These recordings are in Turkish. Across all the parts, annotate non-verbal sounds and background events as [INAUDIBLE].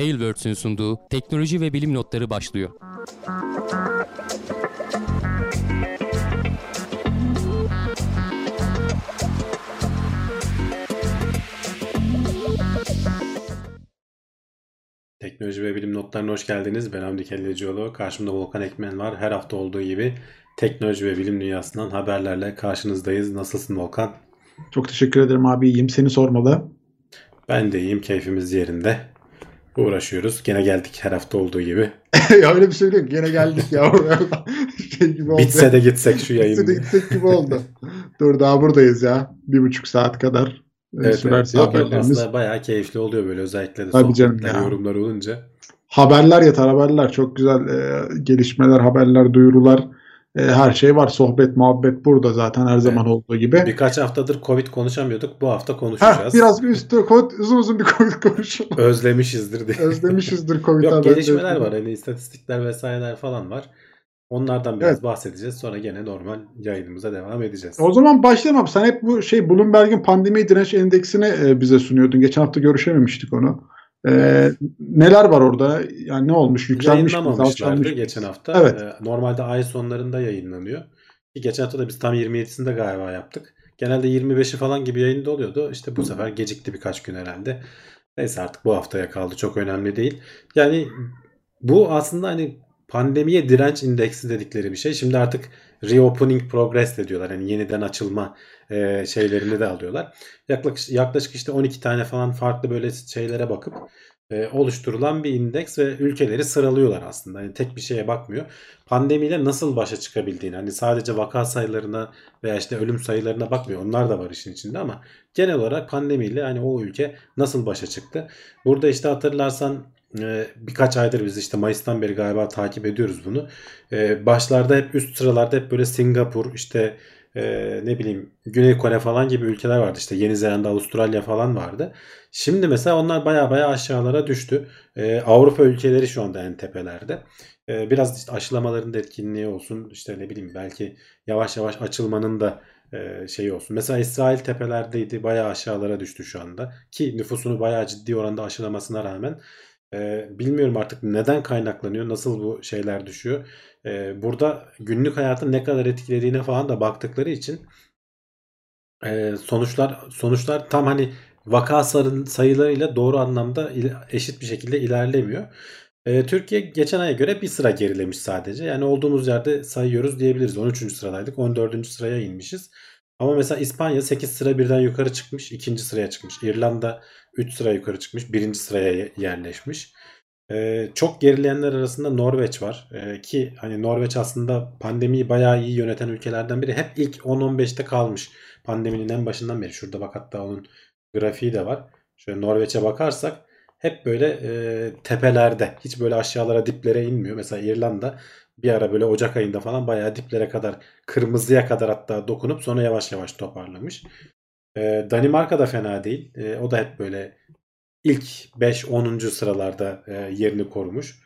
Tailwords'ün sunduğu teknoloji ve bilim notları başlıyor. Teknoloji ve bilim notlarına hoş geldiniz. Ben Hamdi Kellecioğlu. Karşımda Volkan Ekmen var. Her hafta olduğu gibi teknoloji ve bilim dünyasından haberlerle karşınızdayız. Nasılsın Volkan? Çok teşekkür ederim abi. İyiyim. Seni sormalı. Ben de iyiyim. Keyfimiz yerinde. Uğraşıyoruz. Gene geldik her hafta olduğu gibi. [LAUGHS] ya öyle bir şey yok. Gene geldik ya. [LAUGHS] şey gibi oldu. Bitse de gitsek şu yayın. Bitse de gitsek gibi oldu. Dur daha buradayız ya. Bir buçuk saat kadar. Evet, sürerse evet. Aslında bayağı keyifli oluyor böyle özellikle de Tabii canım ya. yorumlar olunca. Haberler yeter haberler. Çok güzel e, gelişmeler, haberler, duyurular. E, her şey var. Sohbet, muhabbet burada zaten her zaman evet. olduğu gibi. Birkaç haftadır Covid konuşamıyorduk. Bu hafta konuşacağız. Heh, biraz bir üstü Covid, uzun uzun bir Covid konuşalım. Özlemişizdir diye. Özlemişizdir [LAUGHS] Covid Yok gelişmeler var. Hani istatistikler vesaireler falan var. Onlardan biraz evet. bahsedeceğiz. Sonra gene normal yayınımıza devam edeceğiz. O zaman başlayalım Sen hep bu şey Bloomberg'in pandemi direnç endeksini e, bize sunuyordun. Geçen hafta görüşememiştik onu. E, evet. neler var orada? Yani ne olmuş? Yükselmiş mi? Alçalmış geçen hafta. Evet. E, normalde ay sonlarında yayınlanıyor. Ki geçen hafta da biz tam 27'sinde galiba yaptık. Genelde 25'i falan gibi yayında oluyordu. İşte bu sefer gecikti birkaç gün herhalde. Neyse artık bu haftaya kaldı. Çok önemli değil. Yani bu aslında hani pandemiye direnç indeksi dedikleri bir şey. Şimdi artık reopening progress de diyorlar. Yani yeniden açılma e, şeylerini de alıyorlar. Yaklaşık, yaklaşık işte 12 tane falan farklı böyle şeylere bakıp e, oluşturulan bir indeks ve ülkeleri sıralıyorlar aslında. Yani tek bir şeye bakmıyor. Pandemiyle nasıl başa çıkabildiğini hani sadece vaka sayılarına veya işte ölüm sayılarına bakmıyor. Onlar da var işin içinde ama genel olarak pandemiyle hani o ülke nasıl başa çıktı. Burada işte hatırlarsan birkaç aydır biz işte Mayıs'tan beri galiba takip ediyoruz bunu. Ee, başlarda hep üst sıralarda hep böyle Singapur işte e, ne bileyim Güney Kore falan gibi ülkeler vardı. İşte Yeni Zelanda, Avustralya falan vardı. Şimdi mesela onlar baya baya aşağılara düştü. Ee, Avrupa ülkeleri şu anda en tepelerde. biraz işte aşılamaların da etkinliği olsun. işte ne bileyim belki yavaş yavaş açılmanın da şey olsun. Mesela İsrail tepelerdeydi. Bayağı aşağılara düştü şu anda. Ki nüfusunu bayağı ciddi oranda aşılamasına rağmen e, bilmiyorum artık neden kaynaklanıyor, nasıl bu şeyler düşüyor. E, burada günlük hayatın ne kadar etkilediğine falan da baktıkları için e, sonuçlar sonuçlar tam hani vaka sayılarıyla doğru anlamda eşit bir şekilde ilerlemiyor. E, Türkiye geçen aya göre bir sıra gerilemiş sadece. Yani olduğumuz yerde sayıyoruz diyebiliriz. 13. sıradaydık. 14. sıraya inmişiz. Ama mesela İspanya 8 sıra birden yukarı çıkmış. 2. sıraya çıkmış. İrlanda 3 sıra yukarı çıkmış. 1. sıraya yerleşmiş. Ee, çok gerileyenler arasında Norveç var. Ee, ki hani Norveç aslında pandemiyi bayağı iyi yöneten ülkelerden biri. Hep ilk 10-15'te kalmış. Pandeminin en başından beri. Şurada bak hatta onun grafiği de var. Şöyle Norveç'e bakarsak hep böyle e, tepelerde. Hiç böyle aşağılara diplere inmiyor. Mesela İrlanda bir ara böyle Ocak ayında falan bayağı diplere kadar kırmızıya kadar hatta dokunup sonra yavaş yavaş toparlamış. Ee, Danimarka da fena değil. Ee, o da hep böyle ilk 5-10. sıralarda e, yerini korumuş.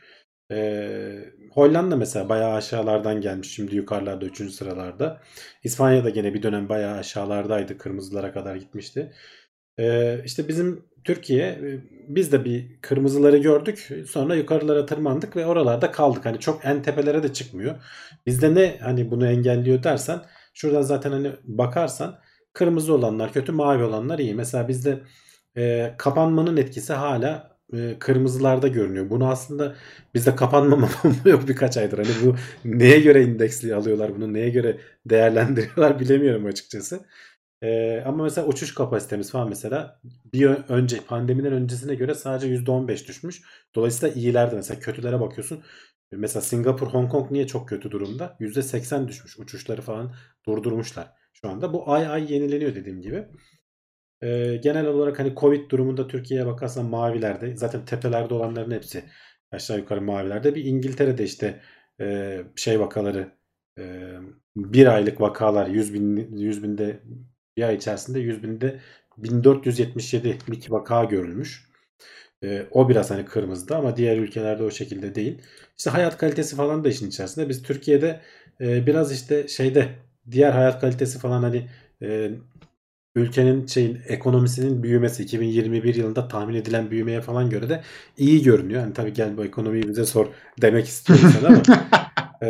Ee, Hollanda mesela bayağı aşağılardan gelmiş. Şimdi yukarılarda 3. sıralarda. İspanya da gene bir dönem bayağı aşağılardaydı. Kırmızılara kadar gitmişti. Ee, işte bizim Türkiye e, biz de bir kırmızıları gördük. Sonra yukarılara tırmandık ve oralarda kaldık. Hani çok en tepelere de çıkmıyor. Bizde ne hani bunu engelliyor dersen şuradan zaten hani bakarsan kırmızı olanlar kötü mavi olanlar iyi. Mesela bizde e, kapanmanın etkisi hala e, kırmızılarda görünüyor. Bunu aslında bizde kapanma [LAUGHS] yok birkaç aydır. Hani bu neye göre indeksli alıyorlar bunu neye göre değerlendiriyorlar bilemiyorum açıkçası. Ee, ama mesela uçuş kapasitemiz falan mesela bir önce pandemiden öncesine göre sadece %15 düşmüş. Dolayısıyla iyilerdi mesela kötülere bakıyorsun. Mesela Singapur, Hong Kong niye çok kötü durumda? %80 düşmüş. Uçuşları falan durdurmuşlar şu anda. Bu ay ay yenileniyor dediğim gibi. Ee, genel olarak hani Covid durumunda Türkiye'ye bakarsan mavilerde zaten tepelerde olanların hepsi aşağı yukarı mavilerde. Bir İngiltere'de işte e, şey vakaları e, bir aylık vakalar 100 bin 100 binde bir ay içerisinde 100 binde 1477 bir vaka görülmüş. E, o biraz hani kırmızıda ama diğer ülkelerde o şekilde değil. İşte hayat kalitesi falan da işin içerisinde. Biz Türkiye'de e, biraz işte şeyde diğer hayat kalitesi falan hani e, ülkenin şeyin ekonomisinin büyümesi 2021 yılında tahmin edilen büyümeye falan göre de iyi görünüyor. Hani tabii gel bu ekonomiyi bize sor demek istiyorum sana [LAUGHS] ama e,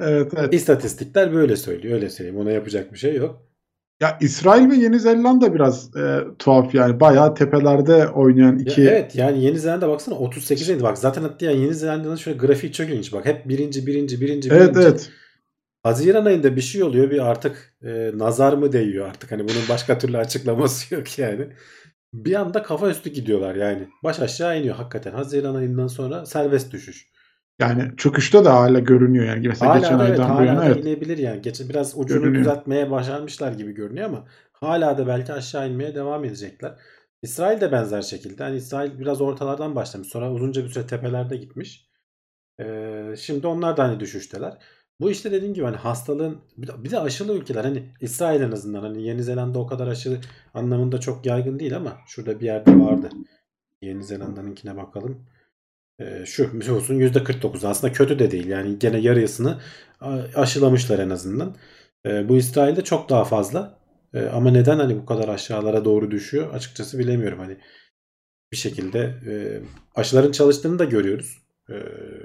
Evet evet. istatistikler böyle söylüyor. Öyle söyleyeyim. Ona yapacak bir şey yok. Ya İsrail ve Yeni Zelanda biraz e, tuhaf yani. Bayağı tepelerde oynayan Ya iki evet yani Yeni Zelanda baksana 38'eydi. Bak zaten hatta yani Yeni Zelanda'nın şöyle grafiği çok ilginç. Bak hep birinci birinci birinci Evet birinci. evet. Haziran ayında bir şey oluyor bir artık e, nazar mı değiyor artık hani bunun başka türlü açıklaması yok yani. Bir anda kafa üstü gidiyorlar yani. Baş aşağı iniyor hakikaten. Haziran ayından sonra serbest düşüş. Yani çöküşte de hala görünüyor yani. Mesela geçen Hala da evet aydan bu yana evet. inebilir yani. Geçen biraz ucunu Görünüyor. düzeltmeye başarmışlar gibi görünüyor ama hala da belki aşağı inmeye devam edecekler. İsrail de benzer şekilde. Hani İsrail biraz ortalardan başlamış. Sonra uzunca bir süre tepelerde gitmiş. Ee, şimdi onlar da hani düşüşteler. Bu işte dediğim gibi hani hastalığın bir de, aşılı ülkeler hani İsrail en azından hani Yeni Zelanda o kadar aşı anlamında çok yaygın değil ama şurada bir yerde vardı. Yeni Zelanda'nınkine bakalım. Ee, şu nüfusun %49 aslında kötü de değil yani gene yarısını aşılamışlar en azından. Ee, bu İsrail'de çok daha fazla. Ee, ama neden hani bu kadar aşağılara doğru düşüyor açıkçası bilemiyorum hani bir şekilde e, aşıların çalıştığını da görüyoruz.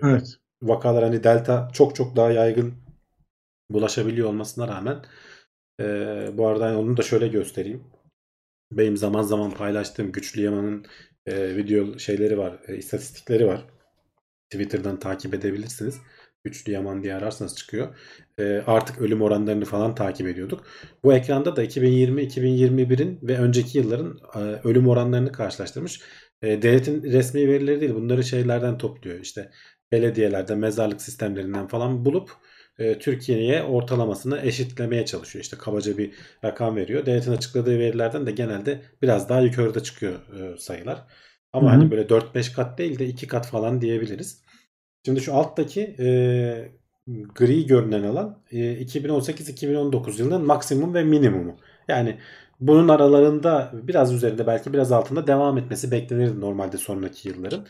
Evet. vakalar hani delta çok çok daha yaygın bulaşabiliyor olmasına rağmen e, bu arada hani onu da şöyle göstereyim. Benim zaman zaman paylaştığım Güçlü Yaman'ın e, video şeyleri var, e, istatistikleri var. Twitter'dan takip edebilirsiniz. Güçlü Yaman diye ararsanız çıkıyor. E, artık ölüm oranlarını falan takip ediyorduk. Bu ekranda da 2020-2021'in ve önceki yılların e, ölüm oranlarını karşılaştırmış. E, devletin resmi verileri değil bunları şeylerden topluyor. İşte belediyelerde, mezarlık sistemlerinden falan bulup e, Türkiye'ye ortalamasını eşitlemeye çalışıyor. İşte kabaca bir rakam veriyor. Devletin açıkladığı verilerden de genelde biraz daha yukarıda çıkıyor e, sayılar. Ama Hı hı. hani böyle 4-5 kat değil de 2 kat falan diyebiliriz. Şimdi şu alttaki e, gri görünen alan e, 2018-2019 yılının maksimum ve minimumu. Yani bunun aralarında biraz üzerinde belki biraz altında devam etmesi beklenirdi normalde sonraki yılların.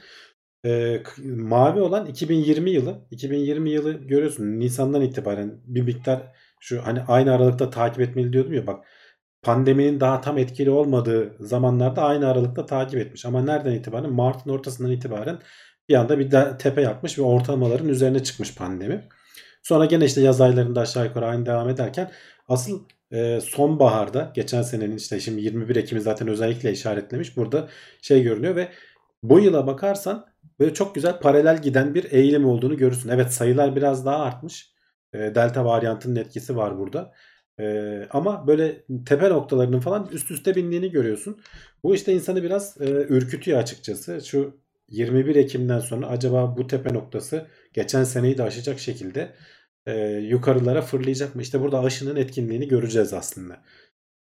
E, mavi olan 2020 yılı. 2020 yılı görüyorsun Nisan'dan itibaren bir miktar şu hani aynı aralıkta takip etmeli diyordum ya bak pandeminin daha tam etkili olmadığı zamanlarda aynı aralıkta takip etmiş. Ama nereden itibaren? Mart'ın ortasından itibaren bir anda bir de tepe yapmış ve ortalamaların üzerine çıkmış pandemi. Sonra gene işte yaz aylarında aşağı yukarı aynı devam ederken asıl e, sonbaharda geçen senenin işte şimdi 21 Ekim'i zaten özellikle işaretlemiş. Burada şey görünüyor ve bu yıla bakarsan böyle çok güzel paralel giden bir eğilim olduğunu görürsün. Evet sayılar biraz daha artmış. E, Delta varyantının etkisi var burada. E, ama böyle tepe noktalarının falan üst üste bindiğini görüyorsun. Bu işte insanı biraz e, ürkütüyor açıkçası. Şu 21 Ekim'den sonra acaba bu tepe noktası geçen seneyi de aşacak şekilde e, yukarılara fırlayacak mı? İşte burada aşının etkinliğini göreceğiz aslında.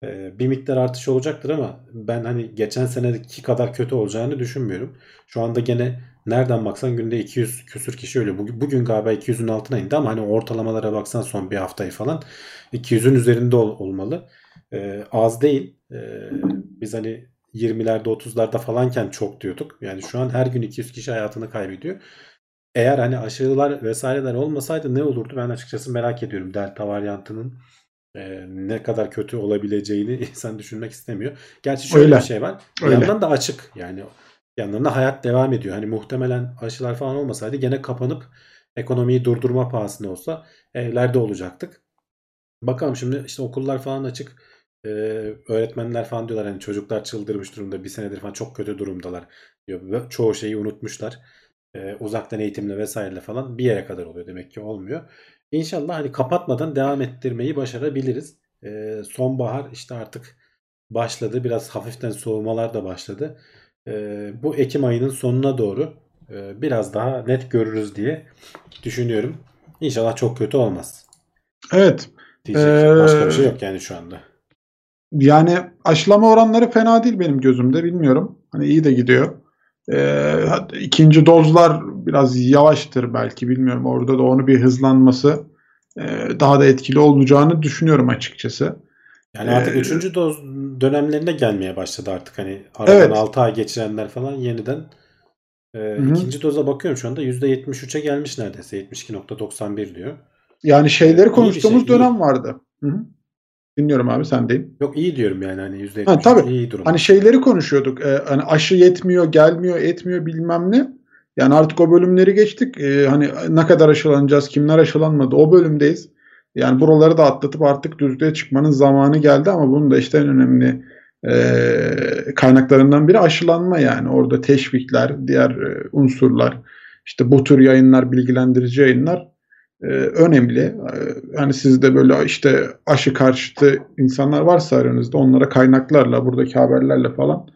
E, bir miktar artış olacaktır ama ben hani geçen senedeki kadar kötü olacağını düşünmüyorum. Şu anda gene nereden baksan günde 200 küsür kişi ölüyor. Bugün, galiba 200'ün altına indi ama hani ortalamalara baksan son bir haftayı falan 200'ün üzerinde ol- olmalı. E, az değil. E, biz hani 20'lerde 30'larda falanken çok diyorduk. Yani şu an her gün 200 kişi hayatını kaybediyor. Eğer hani aşılar vesaireler olmasaydı ne olurdu ben açıkçası merak ediyorum. Delta varyantının e, ne kadar kötü olabileceğini [LAUGHS] insan düşünmek istemiyor. Gerçi şöyle Öyle. bir şey var. Bir Öyle. yandan da açık. Yani bir yandan da hayat devam ediyor. Hani muhtemelen aşılar falan olmasaydı gene kapanıp ekonomiyi durdurma pahasına olsa evlerde olacaktık. Bakalım şimdi işte okullar falan açık. Ee, öğretmenler falan diyorlar hani çocuklar çıldırmış durumda bir senedir falan çok kötü durumdalar diyor. Çoğu şeyi unutmuşlar. Ee, uzaktan eğitimle vesaireyle falan bir yere kadar oluyor demek ki olmuyor. İnşallah hani kapatmadan devam ettirmeyi başarabiliriz. Ee, sonbahar işte artık başladı. Biraz hafiften soğumalar da başladı. Ee, bu Ekim ayının sonuna doğru e, biraz daha net görürüz diye düşünüyorum. İnşallah çok kötü olmaz. Evet. Diyecek Ee, başka bir şey yok yani şu anda. Yani aşılama oranları fena değil benim gözümde. Bilmiyorum. Hani iyi de gidiyor. Ee, ikinci dozlar biraz yavaştır belki bilmiyorum. Orada da onu bir hızlanması e, daha da etkili olacağını düşünüyorum açıkçası. Yani artık Ee, 3. doz dönemlerine gelmeye başladı artık hani aradan Evet. 6 ay geçirenler falan yeniden e, ikinci doza bakıyorum şu anda %73'e gelmiş neredeyse 72.91 diyor. Yani İyi şeyleri konuştuğumuz şey, iyi. dönem vardı. Hı hı. Dinliyorum abi sendeyim. Yok iyi diyorum yani hani %73 Ha, tabii. iyi durum. Hani şeyleri konuşuyorduk. e, hani aşı yetmiyor, gelmiyor, etmiyor bilmem ne. Yani artık o bölümleri geçtik. E, hani ne kadar aşılanacağız, kimler aşılanmadı o bölümdeyiz. Yani buraları da atlatıp artık düzlüğe çıkmanın zamanı geldi ama bunun da işte en önemli e, kaynaklarından biri aşılanma yani. Orada teşvikler, diğer e, unsurlar, işte bu tür yayınlar, bilgilendirici yayınlar e, önemli. E, hani sizde böyle işte aşı karşıtı insanlar varsa aranızda onlara kaynaklarla, buradaki haberlerle falan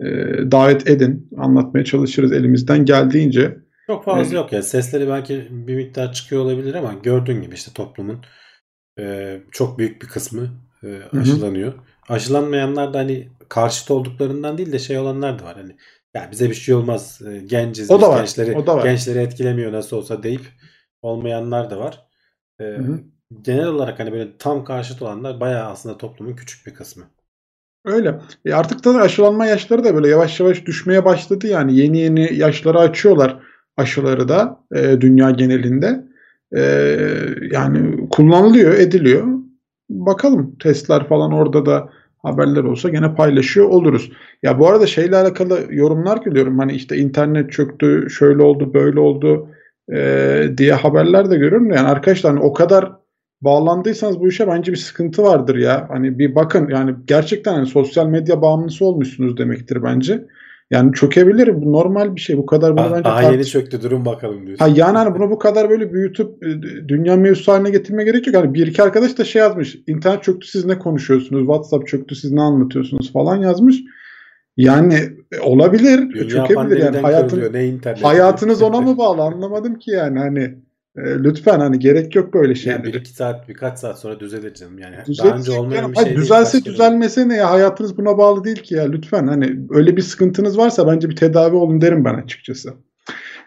e, davet edin. Anlatmaya çalışırız elimizden geldiğince. Çok fazla Evet. yok ya. Sesleri belki bir miktar çıkıyor olabilir ama gördüğün gibi işte toplumun e, çok büyük bir kısmı e, hı. aşılanıyor. Aşılanmayanlar da hani karşıt olduklarından değil de şey olanlar da var. Hani ya bize bir şey olmaz. genciz O da var, gençleri o da var. gençleri etkilemiyor nasıl olsa deyip olmayanlar da var. E, Hı hı. genel olarak hani böyle tam karşıt olanlar bayağı aslında toplumun küçük bir kısmı. Öyle. E artık da aşılanma yaşları da böyle yavaş yavaş düşmeye başladı yani. Yeni yeni yaşları açıyorlar aşıları da e, dünya genelinde. E, yani kullanılıyor, ediliyor. Bakalım testler falan orada da haberler olsa gene paylaşıyor oluruz. Ya bu arada şeyle alakalı yorumlar görüyorum. Hani işte internet çöktü, şöyle oldu, böyle oldu e, diye haberler de görüyorum. Yani arkadaşlar hani o kadar bağlandıysanız bu işe bence bir sıkıntı vardır ya. Hani bir bakın yani gerçekten hani sosyal medya bağımlısı olmuşsunuz demektir bence. Yani çökebilir. Bu normal bir şey. Bu kadar bunu Daha, bence daha yeni çöktü durum bakalım diyorsun. Ha yani hani bunu bu kadar böyle büyütüp e, dünya mevzusu haline getirmeye gerek yok. Hani bir iki arkadaş da şey yazmış. İnternet çöktü siz ne konuşuyorsunuz? WhatsApp çöktü siz ne anlatıyorsunuz falan yazmış. Yani e, olabilir. e, Dünya çökebilir yani hayatın. Ne hayatınız [LAUGHS] ona mı bağlı anlamadım ki yani hani e, lütfen hani gerek yok böyle Yani şeylere. bir iki saat birkaç saat sonra düzelir canım. Yani daha Düzelecek önce olmayan bir şey değil. düzelse oldu. düzelmese ne ya hayatınız buna bağlı değil ki ya lütfen hani öyle bir sıkıntınız varsa bence bir tedavi olun derim ben açıkçası.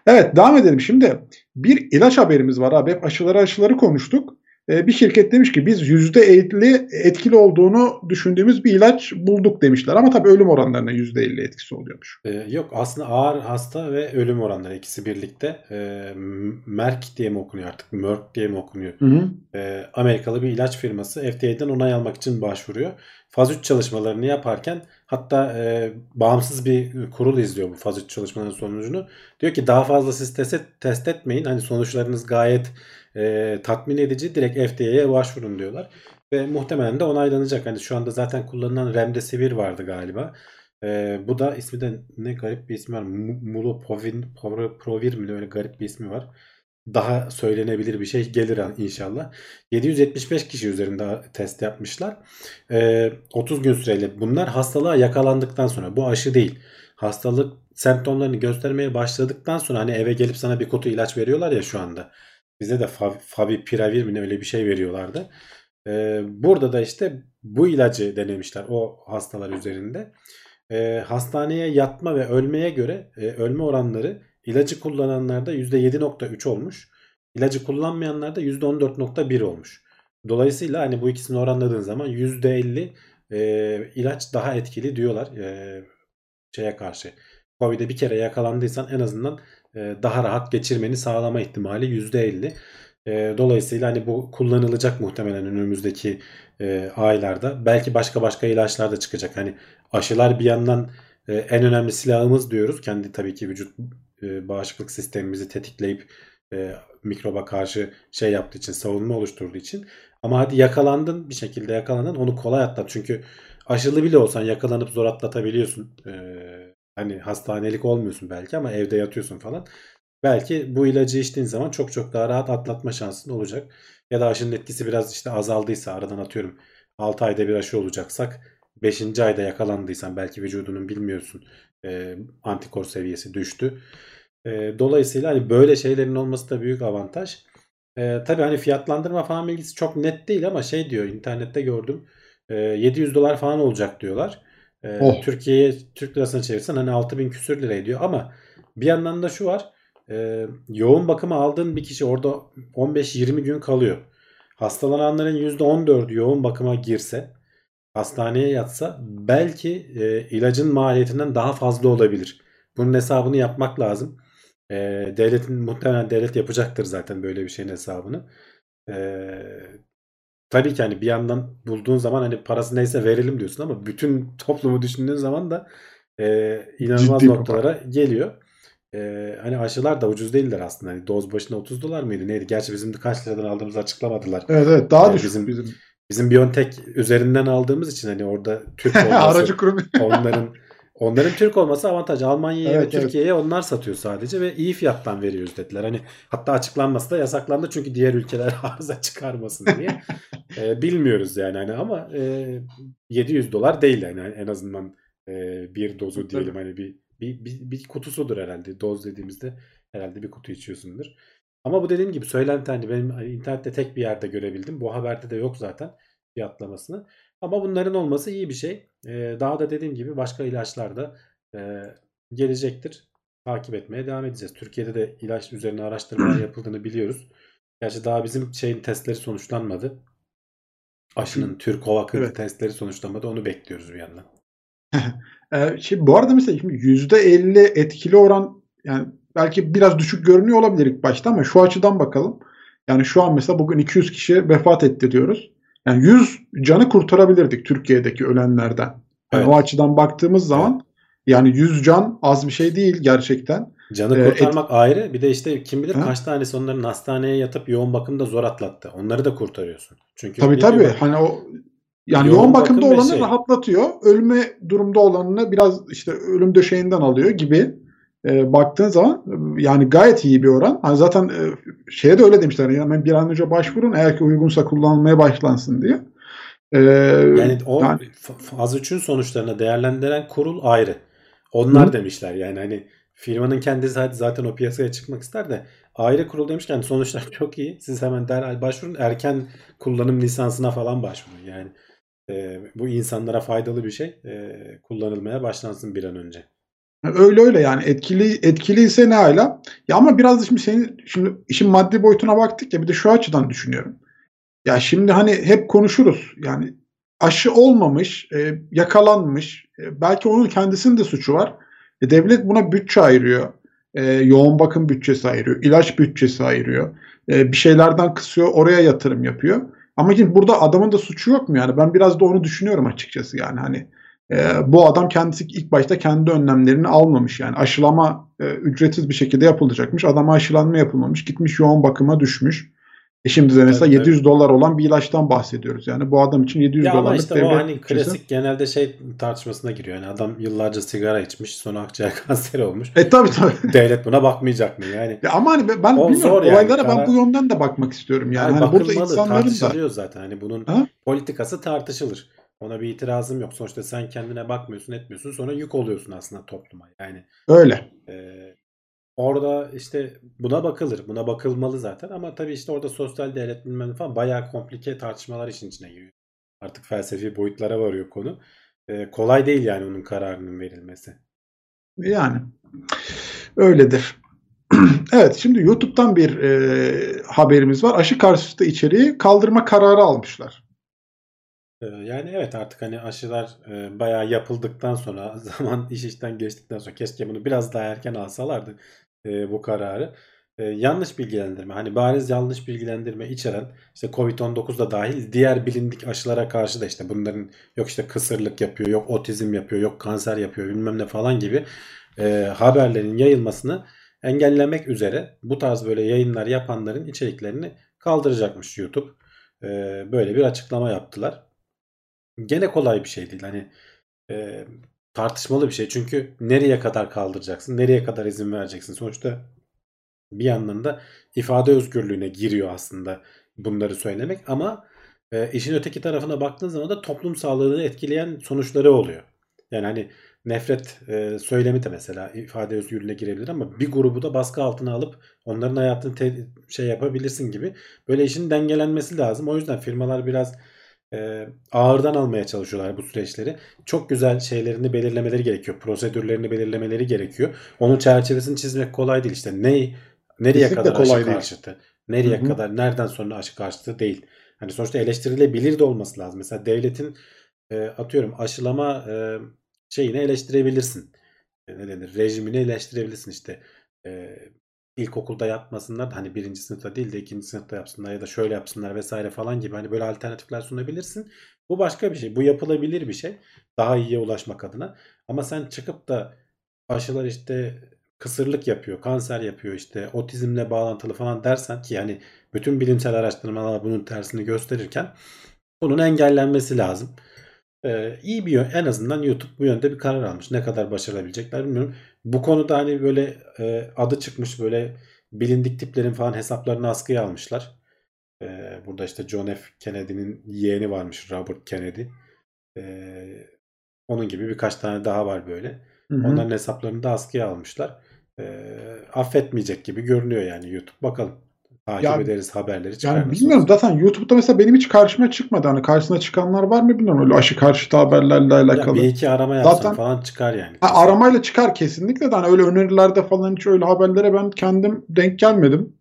Evet devam edelim şimdi bir ilaç haberimiz var abi hep aşıları aşıları konuştuk. Ee, bir şirket demiş ki biz %50 etkili olduğunu düşündüğümüz bir ilaç bulduk demişler ama tabii ölüm oranlarına %50 etkisi oluyormuş. Ee, yok aslında ağır hasta ve ölüm oranları ikisi birlikte. Ee, Merck diye mi okunuyor artık? Merck diye mi okunuyor? Hı hı. Amerikalı bir ilaç firması FDA'den onay almak için başvuruyor. Faz 3 çalışmalarını yaparken hatta e, bağımsız bir kurul izliyor bu faz 3 çalışmaların sonucunu. Diyor ki daha fazla siz test, test etmeyin. Hani sonuçlarınız gayet e, tatmin edici. Direkt FDA'ye başvurun diyorlar. Ve muhtemelen de onaylanacak. Hani şu anda zaten kullanılan Remdesivir vardı galiba. E, bu da ismi de ne garip bir ismi var. Mu- Mulopovin Provir mi öyle garip bir ismi var. Daha söylenebilir bir şey gelir inşallah. 775 kişi üzerinde test yapmışlar. Ee, 30 gün süreyle bunlar hastalığa yakalandıktan sonra bu aşı değil. Hastalık semptomlarını göstermeye başladıktan sonra hani eve gelip sana bir kutu ilaç veriyorlar ya şu anda. Bize de Fav- Favipiravir mi ne öyle bir şey veriyorlardı. Ee, burada da işte bu ilacı denemişler o hastalar üzerinde. Ee, hastaneye yatma ve ölmeye göre e, ölme oranları ilacı kullananlarda %7.3 olmuş. İlacı kullanmayanlarda %14.1 olmuş. Dolayısıyla hani bu ikisini oranladığın zaman %50 e, ilaç daha etkili diyorlar e, şeye karşı. Covid'e bir kere yakalandıysan en azından daha rahat geçirmeni sağlama ihtimali %50. E, dolayısıyla hani bu kullanılacak muhtemelen önümüzdeki e, aylarda. Belki başka başka ilaçlar da çıkacak. Hani aşılar bir yandan e, en önemli silahımız diyoruz. Kendi tabii ki vücut e, bağışıklık sistemimizi tetikleyip e, mikroba karşı şey yaptığı için, savunma oluşturduğu için. Ama hadi yakalandın bir şekilde yakalandın onu kolay atlat. Çünkü aşılı bile olsan yakalanıp zor atlatabiliyorsun. E, hani hastanelik olmuyorsun belki ama evde yatıyorsun falan. Belki bu ilacı içtiğin zaman çok çok daha rahat atlatma şansın olacak. Ya da aşının etkisi biraz işte azaldıysa aradan atıyorum 6 ayda bir aşı olacaksak 5. ayda yakalandıysan belki vücudunun bilmiyorsun e, antikor seviyesi düştü. E, dolayısıyla hani böyle şeylerin olması da büyük avantaj. E, tabii hani fiyatlandırma falan bilgisi çok net değil ama şey diyor internette gördüm. E, 700 dolar falan olacak diyorlar. E, Oh. Türkiye'ye Türk lirasına çevirsen hani 6000 küsür lira ediyor ama bir yandan da şu var. E, yoğun bakıma aldığın bir kişi orada 15-20 gün kalıyor. Hastalananların %14'ü yoğun bakıma girse hastaneye yatsa belki e, ilacın maliyetinden daha fazla olabilir. Bunun hesabını yapmak lazım. E, devletin muhtemelen devlet yapacaktır zaten böyle bir şeyin hesabını. E, tabii ki hani bir yandan bulduğun zaman hani parası neyse verelim diyorsun ama bütün toplumu düşündüğün zaman da e, inanılmaz Ciddi noktalara geliyor. E, hani aşılar da ucuz değiller aslında. Hani doz başına 30 dolar mıydı neydi? Gerçi bizim de kaç liradan aldığımızı açıklamadılar. Evet evet daha Yani düşük bizim- bizim, Bizim Biontech üzerinden aldığımız için hani orada Türk [LAUGHS] olması onların onların Türk olması avantaj. Almanya'ya Evet, ve evet. Türkiye'ye onlar satıyor sadece ve iyi fiyattan veriyoruz dediler. Hani hatta açıklanması da yasaklandı çünkü diğer ülkeler [LAUGHS] arıza çıkarmasın diye. [LAUGHS] Ee, bilmiyoruz yani hani ama e, 700 dolar değil yani en azından e, bir dozu diyelim hani bir, bir, bir, bir kutusudur herhalde. Doz dediğimizde herhalde bir kutu içiyorsundur. Ama bu dediğim gibi söylenti hani benim hani internette tek bir yerde görebildim. Bu haberde de yok zaten fiyatlamasını. Ama bunların olması iyi bir şey. Daha da dediğim gibi başka ilaçlar da e, gelecektir. Takip etmeye devam edeceğiz. Türkiye'de de ilaç üzerine araştırmalar [CLEARS THROAT] yapıldığını biliyoruz. Gerçi daha bizim şeyin testleri sonuçlanmadı. Aşının Türk Kovak'ın Evet. testleri sonuçlanmadı. Onu bekliyoruz bir yandan. [LAUGHS] Şimdi bu arada mesela şimdi %50 etkili oran yani belki biraz düşük görünüyor olabilir ilk başta ama şu açıdan bakalım. Yani şu an mesela bugün 200 kişi vefat etti diyoruz. Yani 100 canı kurtarabilirdik Türkiye'deki ölenlerden. Yani Evet. o açıdan baktığımız zaman yani 100 can az bir şey değil gerçekten. Canı Ee, kurtarmak ayrı. Bir de işte kim bilir Ha? kaç tanesi onların hastaneye yatıp yoğun bakımda zor atlattı. Onları da kurtarıyorsun. Çünkü Tabii tabii. diyorlar? Hani o yani Yoğun yoğun, bakım bakımda ve olanı şey. rahatlatıyor. Ölme durumda olanını biraz işte ölüm döşeğinden alıyor gibi. E, baktığın zaman yani gayet iyi bir oran. Hani zaten e, şeye de öyle demişler. Yani bir an önce başvurun eğer ki uygunsa kullanılmaya başlansın diye. E, Yani o yani- faz 3'ün sonuçlarını değerlendiren kurul ayrı. Onlar Hı. demişler yani hani firmanın kendisi zaten o piyasaya çıkmak ister de ayrı kurul demişken sonuçlar [LAUGHS] çok iyi. Siz hemen derhal başvurun. Erken kullanım lisansına falan başvurun. Yani e, bu insanlara faydalı bir şey. E, kullanılmaya başlansın bir an önce. Öyle öyle yani etkili etkiliyse ne hala. Ya ama biraz da şimdi senin şimdi işin maddi boyutuna baktık ya bir de şu açıdan düşünüyorum. Ya şimdi hani hep konuşuruz. Yani aşı olmamış, e, yakalanmış. e, belki onun kendisinin de suçu var. E, devlet buna bütçe ayırıyor. E, yoğun bakım bütçesi ayırıyor. ilaç bütçesi ayırıyor. E, bir şeylerden kısıyor, oraya yatırım yapıyor. Ama şimdi burada adamın da suçu yok mu yani? Ben biraz da onu düşünüyorum açıkçası yani hani e, bu adam kendisi ilk başta kendi önlemlerini almamış yani aşılama e, ücretsiz bir şekilde yapılacakmış. Adama aşılanma yapılmamış. Gitmiş yoğun bakıma düşmüş. E şimdi de mesela Tabii, 700 dolar olan bir ilaçtan bahsediyoruz. Yani bu adam için 700 Ya ama dolarlık işte devlet o hani bütçesi. klasik genelde şey tartışmasına giriyor. Yani adam yıllarca sigara içmiş sonra akciğer [LAUGHS] kanseri olmuş. E tabii tabii. [LAUGHS] Devlet buna bakmayacak mı? Yani Ya ama hani ben O bilmiyorum zor yani, olaylara ben bu yönden de bakmak istiyorum yani. Yani Hani burada insanların da zaten. Hani bunun Ha? politikası tartışılır. Ona bir itirazım yok. Sonuçta sen kendine bakmıyorsun, etmiyorsun. Sonra yük oluyorsun aslında topluma. Yani öyle. e, orada işte buna bakılır. Buna bakılmalı zaten. Ama tabii işte orada sosyal devlet bilmem falan bayağı komplike tartışmalar işin içine giriyor. Artık felsefi boyutlara varıyor konu. E, kolay değil yani onun kararının verilmesi. Yani öyledir. [CLEARS THROAT] evet şimdi YouTube'dan bir e, haberimiz var. Aşı karşıtı içeriği kaldırma kararı almışlar. Ee, Yani evet artık hani aşılar e, bayağı yapıldıktan sonra [LAUGHS] zaman iş işten geçtikten sonra keşke bunu biraz daha erken alsalardı e, bu kararı. E, yanlış bilgilendirme hani bariz yanlış bilgilendirme içeren işte Covid-19 da dahil diğer bilindik aşılara karşı da işte bunların yok işte kısırlık yapıyor yok otizm yapıyor yok kanser yapıyor bilmem ne falan gibi haberlerin yayılmasını engellemek üzere bu tarz böyle yayınlar yapanların içeriklerini kaldıracakmış YouTube. Böyle bir açıklama yaptılar gene kolay bir şey değil. Hani e, tartışmalı bir şey. Çünkü nereye kadar kaldıracaksın? Nereye kadar izin vereceksin? Sonuçta bir yandan da ifade özgürlüğüne giriyor aslında bunları söylemek ama e, işin öteki tarafına baktığın zaman da toplum sağlığını etkileyen sonuçları oluyor. Yani hani nefret e, söylemi de mesela ifade özgürlüğüne girebilir ama bir grubu da baskı altına alıp onların hayatını te- şey yapabilirsin gibi. Böyle işin dengelenmesi lazım. O yüzden firmalar biraz e, ağırdan almaya çalışıyorlar bu süreçleri. Çok güzel şeylerini belirlemeleri gerekiyor. Prosedürlerini belirlemeleri gerekiyor. Onun çerçevesini çizmek kolay değil işte. Ne nereye Kesinlikle kadar aşı kolay değil. karşıtı? Nereye Hı hı. kadar nereden sonra aşı karşıtı değil. Hani sonuçta eleştirilebilir de olması lazım. Mesela devletin e, atıyorum aşılama e, şeyini eleştirebilirsin. E, ne denir? Rejimini eleştirebilirsin işte. E, ilkokulda yapmasınlar hani birinci sınıfta değil de ikinci sınıfta yapsınlar ya da şöyle yapsınlar vesaire falan gibi hani böyle alternatifler sunabilirsin. Bu başka bir şey. Bu yapılabilir bir şey. Daha iyiye ulaşmak adına. Ama sen çıkıp da aşılar işte kısırlık yapıyor, kanser yapıyor işte otizmle bağlantılı falan dersen ki yani bütün bilimsel araştırmalar bunun tersini gösterirken bunun engellenmesi lazım. Ee, iyi bir yön. En azından YouTube bu yönde bir karar almış. Ne kadar başarabilecekler bilmiyorum. Bu konuda hani böyle e, adı çıkmış böyle bilindik tiplerin falan hesaplarını askıya almışlar. Ee, burada işte John F. Kennedy'nin yeğeni varmış Robert Kennedy. Ee, onun gibi birkaç tane daha var böyle. Hı hı. Onların hesaplarını da askıya almışlar. Ee, affetmeyecek gibi görünüyor yani YouTube. Bakalım. Takip Ya- ederiz haberleri Yani bilmiyorum zaten YouTube'da mesela benim hiç karşıma çıkmadı. Hani karşısına çıkanlar var mı bilmiyorum öyle aşı karşıtı haberlerle Ya alakalı. bir iki arama yapsan Zaten- falan çıkar yani. Ha, aramayla çıkar kesinlikle de hani öyle önerilerde falan hiç öyle haberlere ben kendim denk gelmedim.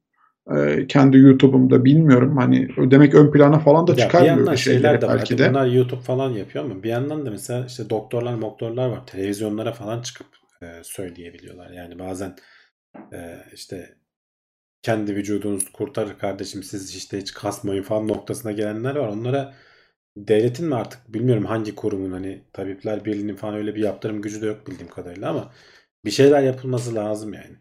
Ee, kendi YouTube'umda bilmiyorum. Hani demek ön plana falan da Ya bir çıkarmıyor yandan öyle şeyler de var. belki Hadi de. Bunlar YouTube falan yapıyor ama bir yandan da mesela işte doktorlar doktorlar var. Televizyonlara falan çıkıp e, söyleyebiliyorlar. Yani bazen e, işte kendi vücudunuz kurtarır kardeşim siz işte hiç kasmayın falan noktasına gelenler var. Onlara devletin mi artık bilmiyorum hangi kurumun hani Tabipler Birliği'nin falan öyle bir yaptırım gücü de yok bildiğim kadarıyla ama bir şeyler yapılması lazım yani.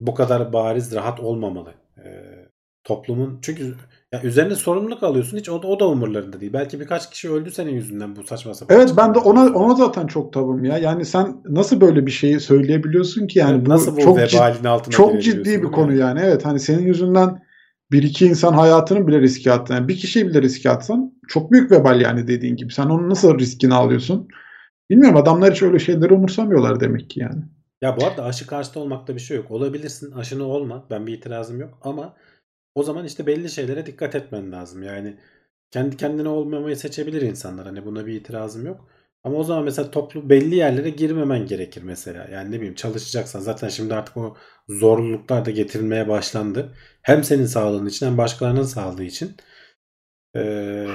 Bu kadar bariz rahat olmamalı. Ee, toplumun çünkü ya üzerine sorumluluk alıyorsun hiç o da, o da umurlarında değil. Belki birkaç kişi öldü senin yüzünden bu saçma sapan. Evet ben de ona ona zaten çok tabım ya. Yani sen nasıl böyle bir şeyi söyleyebiliyorsun ki yani bu Nasıl bu çok vebalin altına çok ciddi bir konu yani. Evet hani senin yüzünden bir iki insan hayatını bile riske attın. Yani bir kişiyi bile riske atsan çok büyük vebal yani dediğin gibi. Sen onun nasıl riskini alıyorsun? Bilmiyorum adamlar hiç öyle şeyleri umursamıyorlar demek ki yani. Ya bu arada aşı karşıtı olmakta bir şey yok. Olabilirsin aşını olma. Ben bir itirazım yok ama o zaman işte belli şeylere dikkat etmen lazım. Yani kendi kendine olmamayı seçebilir insanlar. Hani buna bir itirazım yok. Ama o zaman mesela toplu belli yerlere girmemen gerekir mesela. Yani ne bileyim çalışacaksan zaten şimdi artık o zorluluklar da getirilmeye başlandı. Hem senin sağlığın için hem başkalarının sağlığı için. Ee,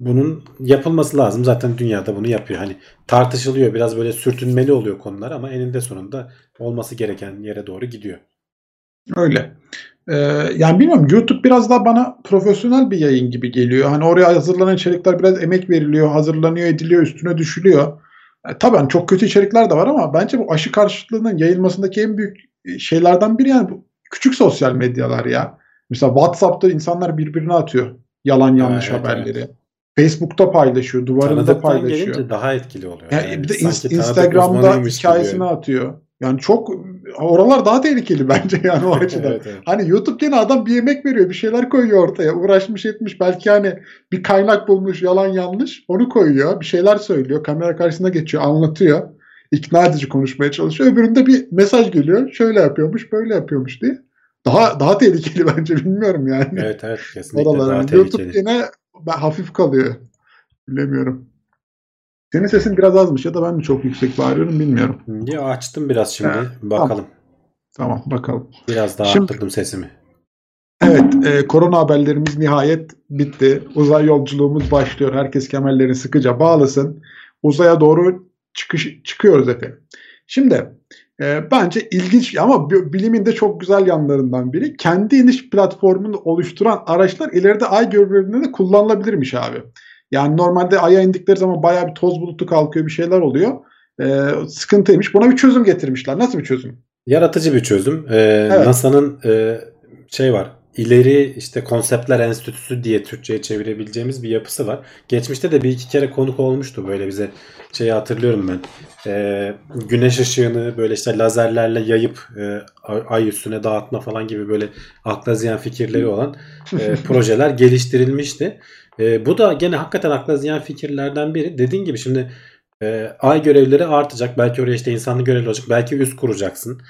bunun yapılması lazım. Zaten dünyada bunu yapıyor. Hani tartışılıyor. Biraz böyle sürtünmeli oluyor konular ama eninde sonunda olması gereken yere doğru gidiyor. Öyle. Ee, yani bilmiyorum YouTube biraz daha bana profesyonel bir yayın gibi geliyor. Hani oraya hazırlanan içerikler biraz emek veriliyor, hazırlanıyor, ediliyor, üstüne düşülüyor. E, tabii hani çok kötü içerikler de var ama bence bu aşı karşıtlığının yayılmasındaki en büyük şeylerden biri yani bu küçük sosyal medyalar ya. Mesela WhatsApp'ta insanlar birbirine atıyor yalan yanlış evet, haberleri. Facebook'ta paylaşıyor, duvarında Tanıdıktan paylaşıyor. daha etkili oluyor. Yani bir de Instagram'da gibi hikayesini yani. atıyor. Yani çok oralar daha tehlikeli [LAUGHS] bence yani o açıdan. Evet, evet. Hani YouTube gene adam bir yemek veriyor, bir şeyler koyuyor ortaya. Uğraşmış etmiş belki hani bir kaynak bulmuş yalan yanlış onu koyuyor. Bir şeyler söylüyor. Kamera karşısına geçiyor, anlatıyor. İkna edici konuşmaya çalışıyor. Öbüründe bir mesaj geliyor. Şöyle yapıyormuş, böyle yapıyormuş diye. Daha daha tehlikeli [LAUGHS] bence bilmiyorum yani. Evet evet kesinlikle Oralar. daha Yani tehlikeli. YouTube gene hafif kalıyor. Bilemiyorum. Senin sesin biraz azmış ya da ben mi çok yüksek bağırıyorum bilmiyorum. Ya açtım biraz şimdi. Ha, Bakalım. Tamam bakalım. Biraz daha Şimdi- arttırdım sesimi. Evet, e, korona haberlerimiz nihayet bitti. Uzay yolculuğumuz başlıyor. Herkes kemerlerini sıkıca bağlasın. Uzaya doğru çıkış çıkıyoruz efendim. Şimdi e, bence ilginç ama bi- bilimin de çok güzel yanlarından biri. Kendi iniş platformunu oluşturan araçlar ileride ay görevlerinde de kullanılabilirmiş abi. Yani normalde aya indikleri zaman bayağı bir toz bulutu kalkıyor, bir şeyler oluyor. E, sıkıntıymış. Buna bir çözüm getirmişler. Nasıl bir çözüm? Yaratıcı bir çözüm. Ee, Evet. NASA'nın e, şey var. İleri işte konseptler enstitüsü diye Türkçe'ye çevirebileceğimiz bir yapısı var. Geçmişte de bir iki kere konuk olmuştu böyle bize şeyi hatırlıyorum ben. Ee, güneş ışığını böyle işte lazerlerle yayıp e, ay- ay üstüne dağıtma falan gibi böyle akla ziyan fikirleri olan e, [LAUGHS] projeler geliştirilmişti. E, bu da gene hakikaten akla ziyan fikirlerden biri. Dediğin gibi şimdi e, ay görevleri artacak. Belki oraya işte insanlı görevli olacak. Belki üst kuracaksın.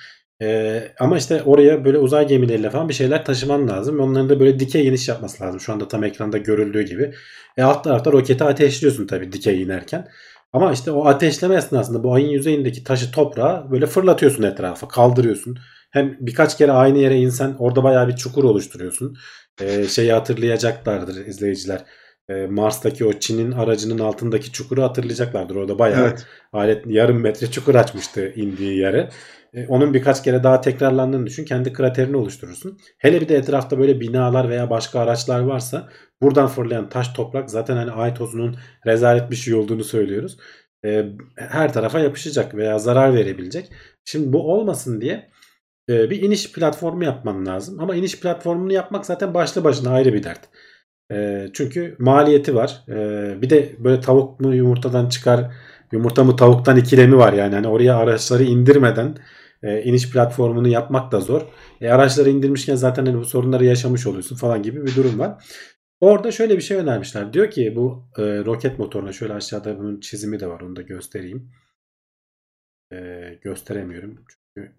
E, ama işte oraya böyle uzay gemileriyle falan bir şeyler taşıman lazım. Onların da böyle dikey iniş yapması lazım. Şu anda tam ekranda görüldüğü gibi. E, alt tarafta roketi ateşliyorsun tabii dikey inerken. Ama işte o ateşleme esnasında bu ayın yüzeyindeki taşı toprağa böyle fırlatıyorsun etrafa. Kaldırıyorsun. Hem birkaç kere aynı yere insen orada bayağı bir çukur oluşturuyorsun. E, şeyi hatırlayacaklardır izleyiciler. E, Mars'taki o Çin'in aracının altındaki çukuru hatırlayacaklardır. Orada bayağı Evet. alet yarım metre çukur açmıştı indiği yere. E, onun birkaç kere daha tekrarlandığını düşün. Kendi kraterini oluşturursun. Hele bir de etrafta böyle binalar veya başka araçlar varsa buradan fırlayan taş toprak zaten hani ay tozunun rezalet bir şey olduğunu söylüyoruz. E, her tarafa yapışacak veya zarar verebilecek. Şimdi bu olmasın diye e, bir iniş platformu yapman lazım. Ama iniş platformunu yapmak zaten başlı başına ayrı bir dert. E, çünkü maliyeti var. E, bir de böyle tavuk mu yumurtadan çıkar, yumurta mı tavuktan ikilemi var yani. Hani oraya araçları indirmeden e, iniş platformunu yapmak da zor. E, araçları indirmişken zaten hani bu sorunları yaşamış oluyorsun falan gibi bir durum var. Orada şöyle bir şey önermişler. Diyor ki bu e, roket motoruna şöyle aşağıda bunun çizimi de var. Onu da göstereyim. E, gösteremiyorum. Çünkü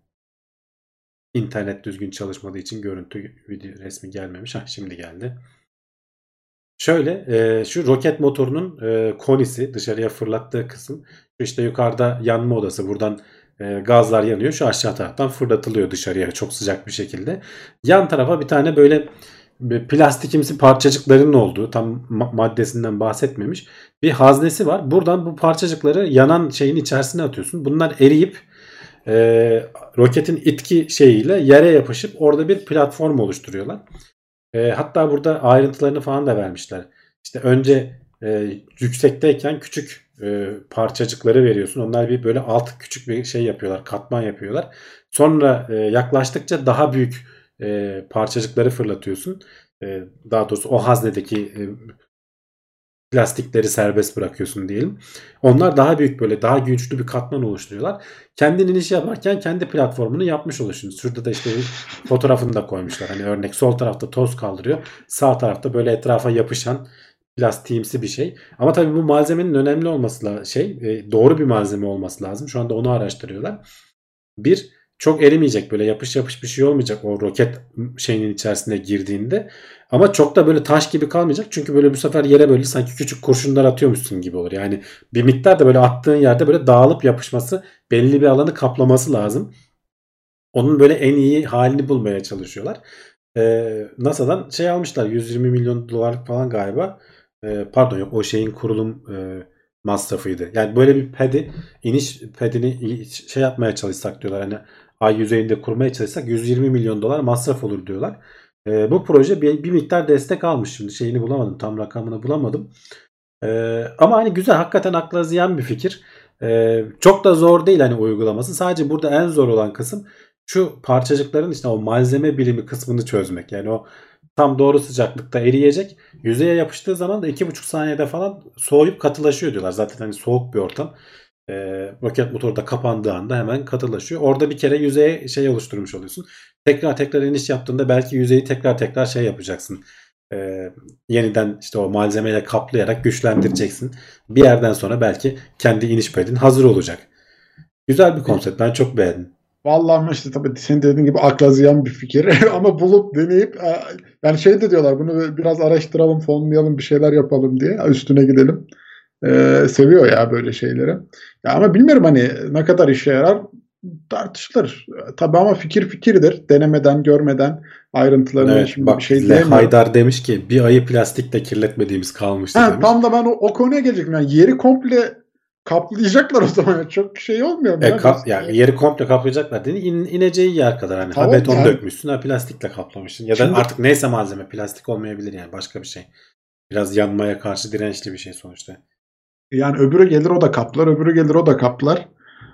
internet düzgün çalışmadığı için görüntü video resmi gelmemiş. Ha şimdi geldi. Şöyle e, şu roket motorunun e, konisi dışarıya fırlattığı kısım. İşte yukarıda yanma odası. Buradan e, gazlar yanıyor. Şu aşağı taraftan fırlatılıyor dışarıya çok sıcak bir şekilde. Yan tarafa bir tane böyle plastikimsi parçacıkların olduğu tam ma- maddesinden bahsetmemiş bir haznesi var. Buradan bu parçacıkları yanan şeyin içerisine atıyorsun. Bunlar eriyip e, roketin itki şeyiyle yere yapışıp orada bir platform oluşturuyorlar. E, hatta burada ayrıntılarını falan da vermişler. İşte önce e, yüksekteyken küçük e, parçacıkları veriyorsun. Onlar bir böyle alt küçük bir şey yapıyorlar. Katman yapıyorlar. Sonra e, yaklaştıkça daha büyük e, parçacıkları fırlatıyorsun. E, daha doğrusu o haznedeki e, plastikleri serbest bırakıyorsun diyelim. Onlar daha büyük böyle daha güçlü bir katman oluşturuyorlar. Kendin iniş yaparken kendi platformunu yapmış oluyorsunuz. Şurada da işte [LAUGHS] fotoğrafını da koymuşlar. Hani örnek sol tarafta toz kaldırıyor. Sağ tarafta böyle etrafa yapışan plastiğimsi bir şey. Ama tabii bu malzemenin önemli olması şey e, doğru bir malzeme olması lazım. Şu anda onu araştırıyorlar. Bir çok erimeyecek böyle yapış yapış bir şey olmayacak o roket şeyinin içerisine girdiğinde. Ama çok da böyle taş gibi kalmayacak. Çünkü böyle bu sefer yere böyle sanki küçük kurşunlar atıyormuşsun gibi olur. Yani bir miktar da böyle attığın yerde böyle dağılıp yapışması belli bir alanı kaplaması lazım. Onun böyle en iyi halini bulmaya çalışıyorlar. Ee, NASA'dan şey almışlar 120 milyon dolarlık falan galiba. Ee, pardon yok o şeyin kurulum e, masrafıydı. Yani böyle bir pedi iniş pedini şey yapmaya çalışsak diyorlar. Hani ay yüzeyinde kurmaya çalışsak 120 milyon dolar masraf olur diyorlar. Ee, bu proje bir, bir miktar destek almış şimdi şeyini bulamadım tam rakamını bulamadım. Ee, ama hani güzel hakikaten akla ziyan bir fikir. Ee, çok da zor değil hani uygulaması. Sadece burada en zor olan kısım şu parçacıkların işte o malzeme bilimi kısmını çözmek. Yani o tam doğru sıcaklıkta eriyecek. Yüzeye yapıştığı zaman da 2,5 saniyede falan soğuyup katılaşıyor diyorlar. Zaten hani soğuk bir ortam. Ee, roket motoru da kapandığı anda hemen katılaşıyor. Orada bir kere yüzeye şey oluşturmuş oluyorsun. Tekrar tekrar iniş yaptığında belki yüzeyi tekrar tekrar şey yapacaksın. Ee, yeniden işte o malzemeyle kaplayarak güçlendireceksin. Bir yerden sonra belki kendi iniş pedin hazır olacak. Güzel bir konsept. Ben çok beğendim. Vallahi ama işte tabii senin dediğin gibi akla ziyan bir fikir [LAUGHS] ama bulup deneyip e, yani şey de diyorlar bunu biraz araştıralım fonlayalım bir şeyler yapalım diye üstüne gidelim. Ee, seviyor ya böyle şeyleri. Ya ama bilmiyorum hani ne kadar işe yarar tartışılır. Tabii ama fikir fikirdir. Denemeden, görmeden ayrıntılarını Evet, şimdi bak bir şey diyemiyorum. Haydar demiş ki bir ayı plastikle kirletmediğimiz kalmıştı Ha, demiş. tam da ben o, o konuya gelecektim. Yani yeri komple kaplayacaklar o zaman. [LAUGHS] Çok şey olmuyor mu? E, ya? ka- yani yeri komple kaplayacaklar dedi. İn, ineceği yer kadar hani Tamam ha beton yani. dökmüşsün ha plastikle kaplamışsın. Ya da Şimdi- artık neyse malzeme plastik olmayabilir yani başka bir şey. Biraz yanmaya karşı dirençli bir şey sonuçta. Yani öbürü gelir o da kaplar, öbürü gelir o da kaplar.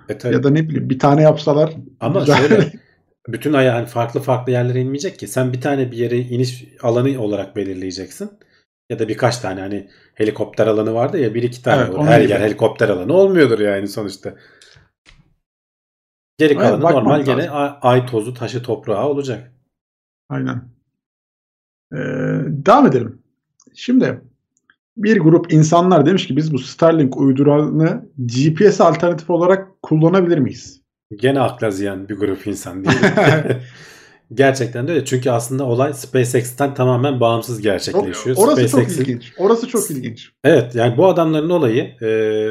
E tabii. Ya da ne bileyim bir tane yapsalar. Ama güzel. şöyle [LAUGHS] bütün ayağı hani farklı farklı yerlere inmeyecek ki. Sen bir tane bir yere iniş alanı olarak belirleyeceksin. Ya da birkaç tane hani helikopter alanı vardı ya bir iki tane Evet, olur. Her gibi. yer helikopter alanı olmuyordur yani sonuçta. Geri Evet, kalanı bakmak normal lazım. gene ay, ay tozu taşı toprağı olacak. Aynen. Ee, devam edelim. Şimdi bir grup insanlar demiş ki biz bu Starlink uydurağını GPS alternatif olarak kullanabilir miyiz? Gene akla ziyan bir grup insan değil. [LAUGHS] Gerçekten de öyle. Çünkü aslında olay SpaceX'ten tamamen bağımsız gerçekleşiyor. Orası çok SpaceX'in- ilginç. Orası çok ilginç. Evet yani bu adamların olayı e,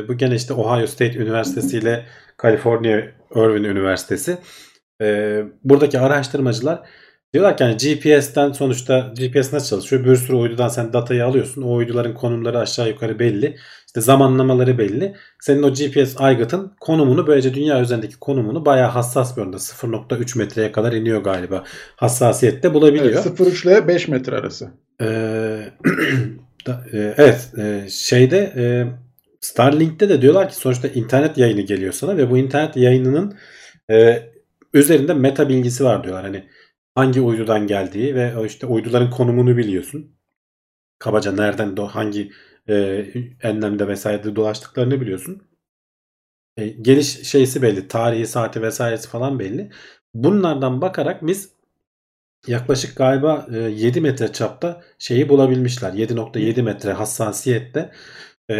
bu gene işte Ohio State Üniversitesi ile California Irvine Üniversitesi. E, buradaki araştırmacılar Diyorlar ki hani GPS'ten sonuçta GPS nasıl çalışıyor? Bir sürü uydudan sen datayı alıyorsun. O uyduların konumları aşağı yukarı belli. İşte zamanlamaları belli. Senin o GPS aygıtın konumunu böylece dünya üzerindeki konumunu bayağı hassas bir oranda 0.3 metreye kadar iniyor galiba. Hassasiyette bulabiliyor. Evet, 0.3 ile 5 metre arası. Ee, [CLEARS THROAT] da- e, evet e, şeyde e, Starlink'te de diyorlar ki sonuçta internet yayını geliyor sana ve bu internet yayınının e, üzerinde meta bilgisi var diyorlar. Hani hangi uydudan geldiği ve işte uyduların konumunu biliyorsun. Kabaca nereden hangi e, enlemde vesairede dolaştıklarını biliyorsun. E, geliş şeysi belli, tarihi, saati vesairesi falan belli. Bunlardan bakarak biz yaklaşık galiba e, 7 metre çapta şeyi bulabilmişler. 7.7 metre hassasiyette e,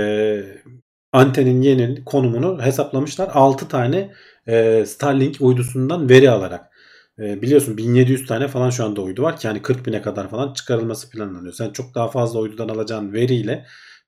antenin yenin konumunu hesaplamışlar. 6 tane e, Starlink uydusundan veri alarak. E, biliyorsun 1700 tane falan şu anda uydu var ki yani 40 bine kadar falan çıkarılması planlanıyor. Sen çok daha fazla uydudan alacağın veriyle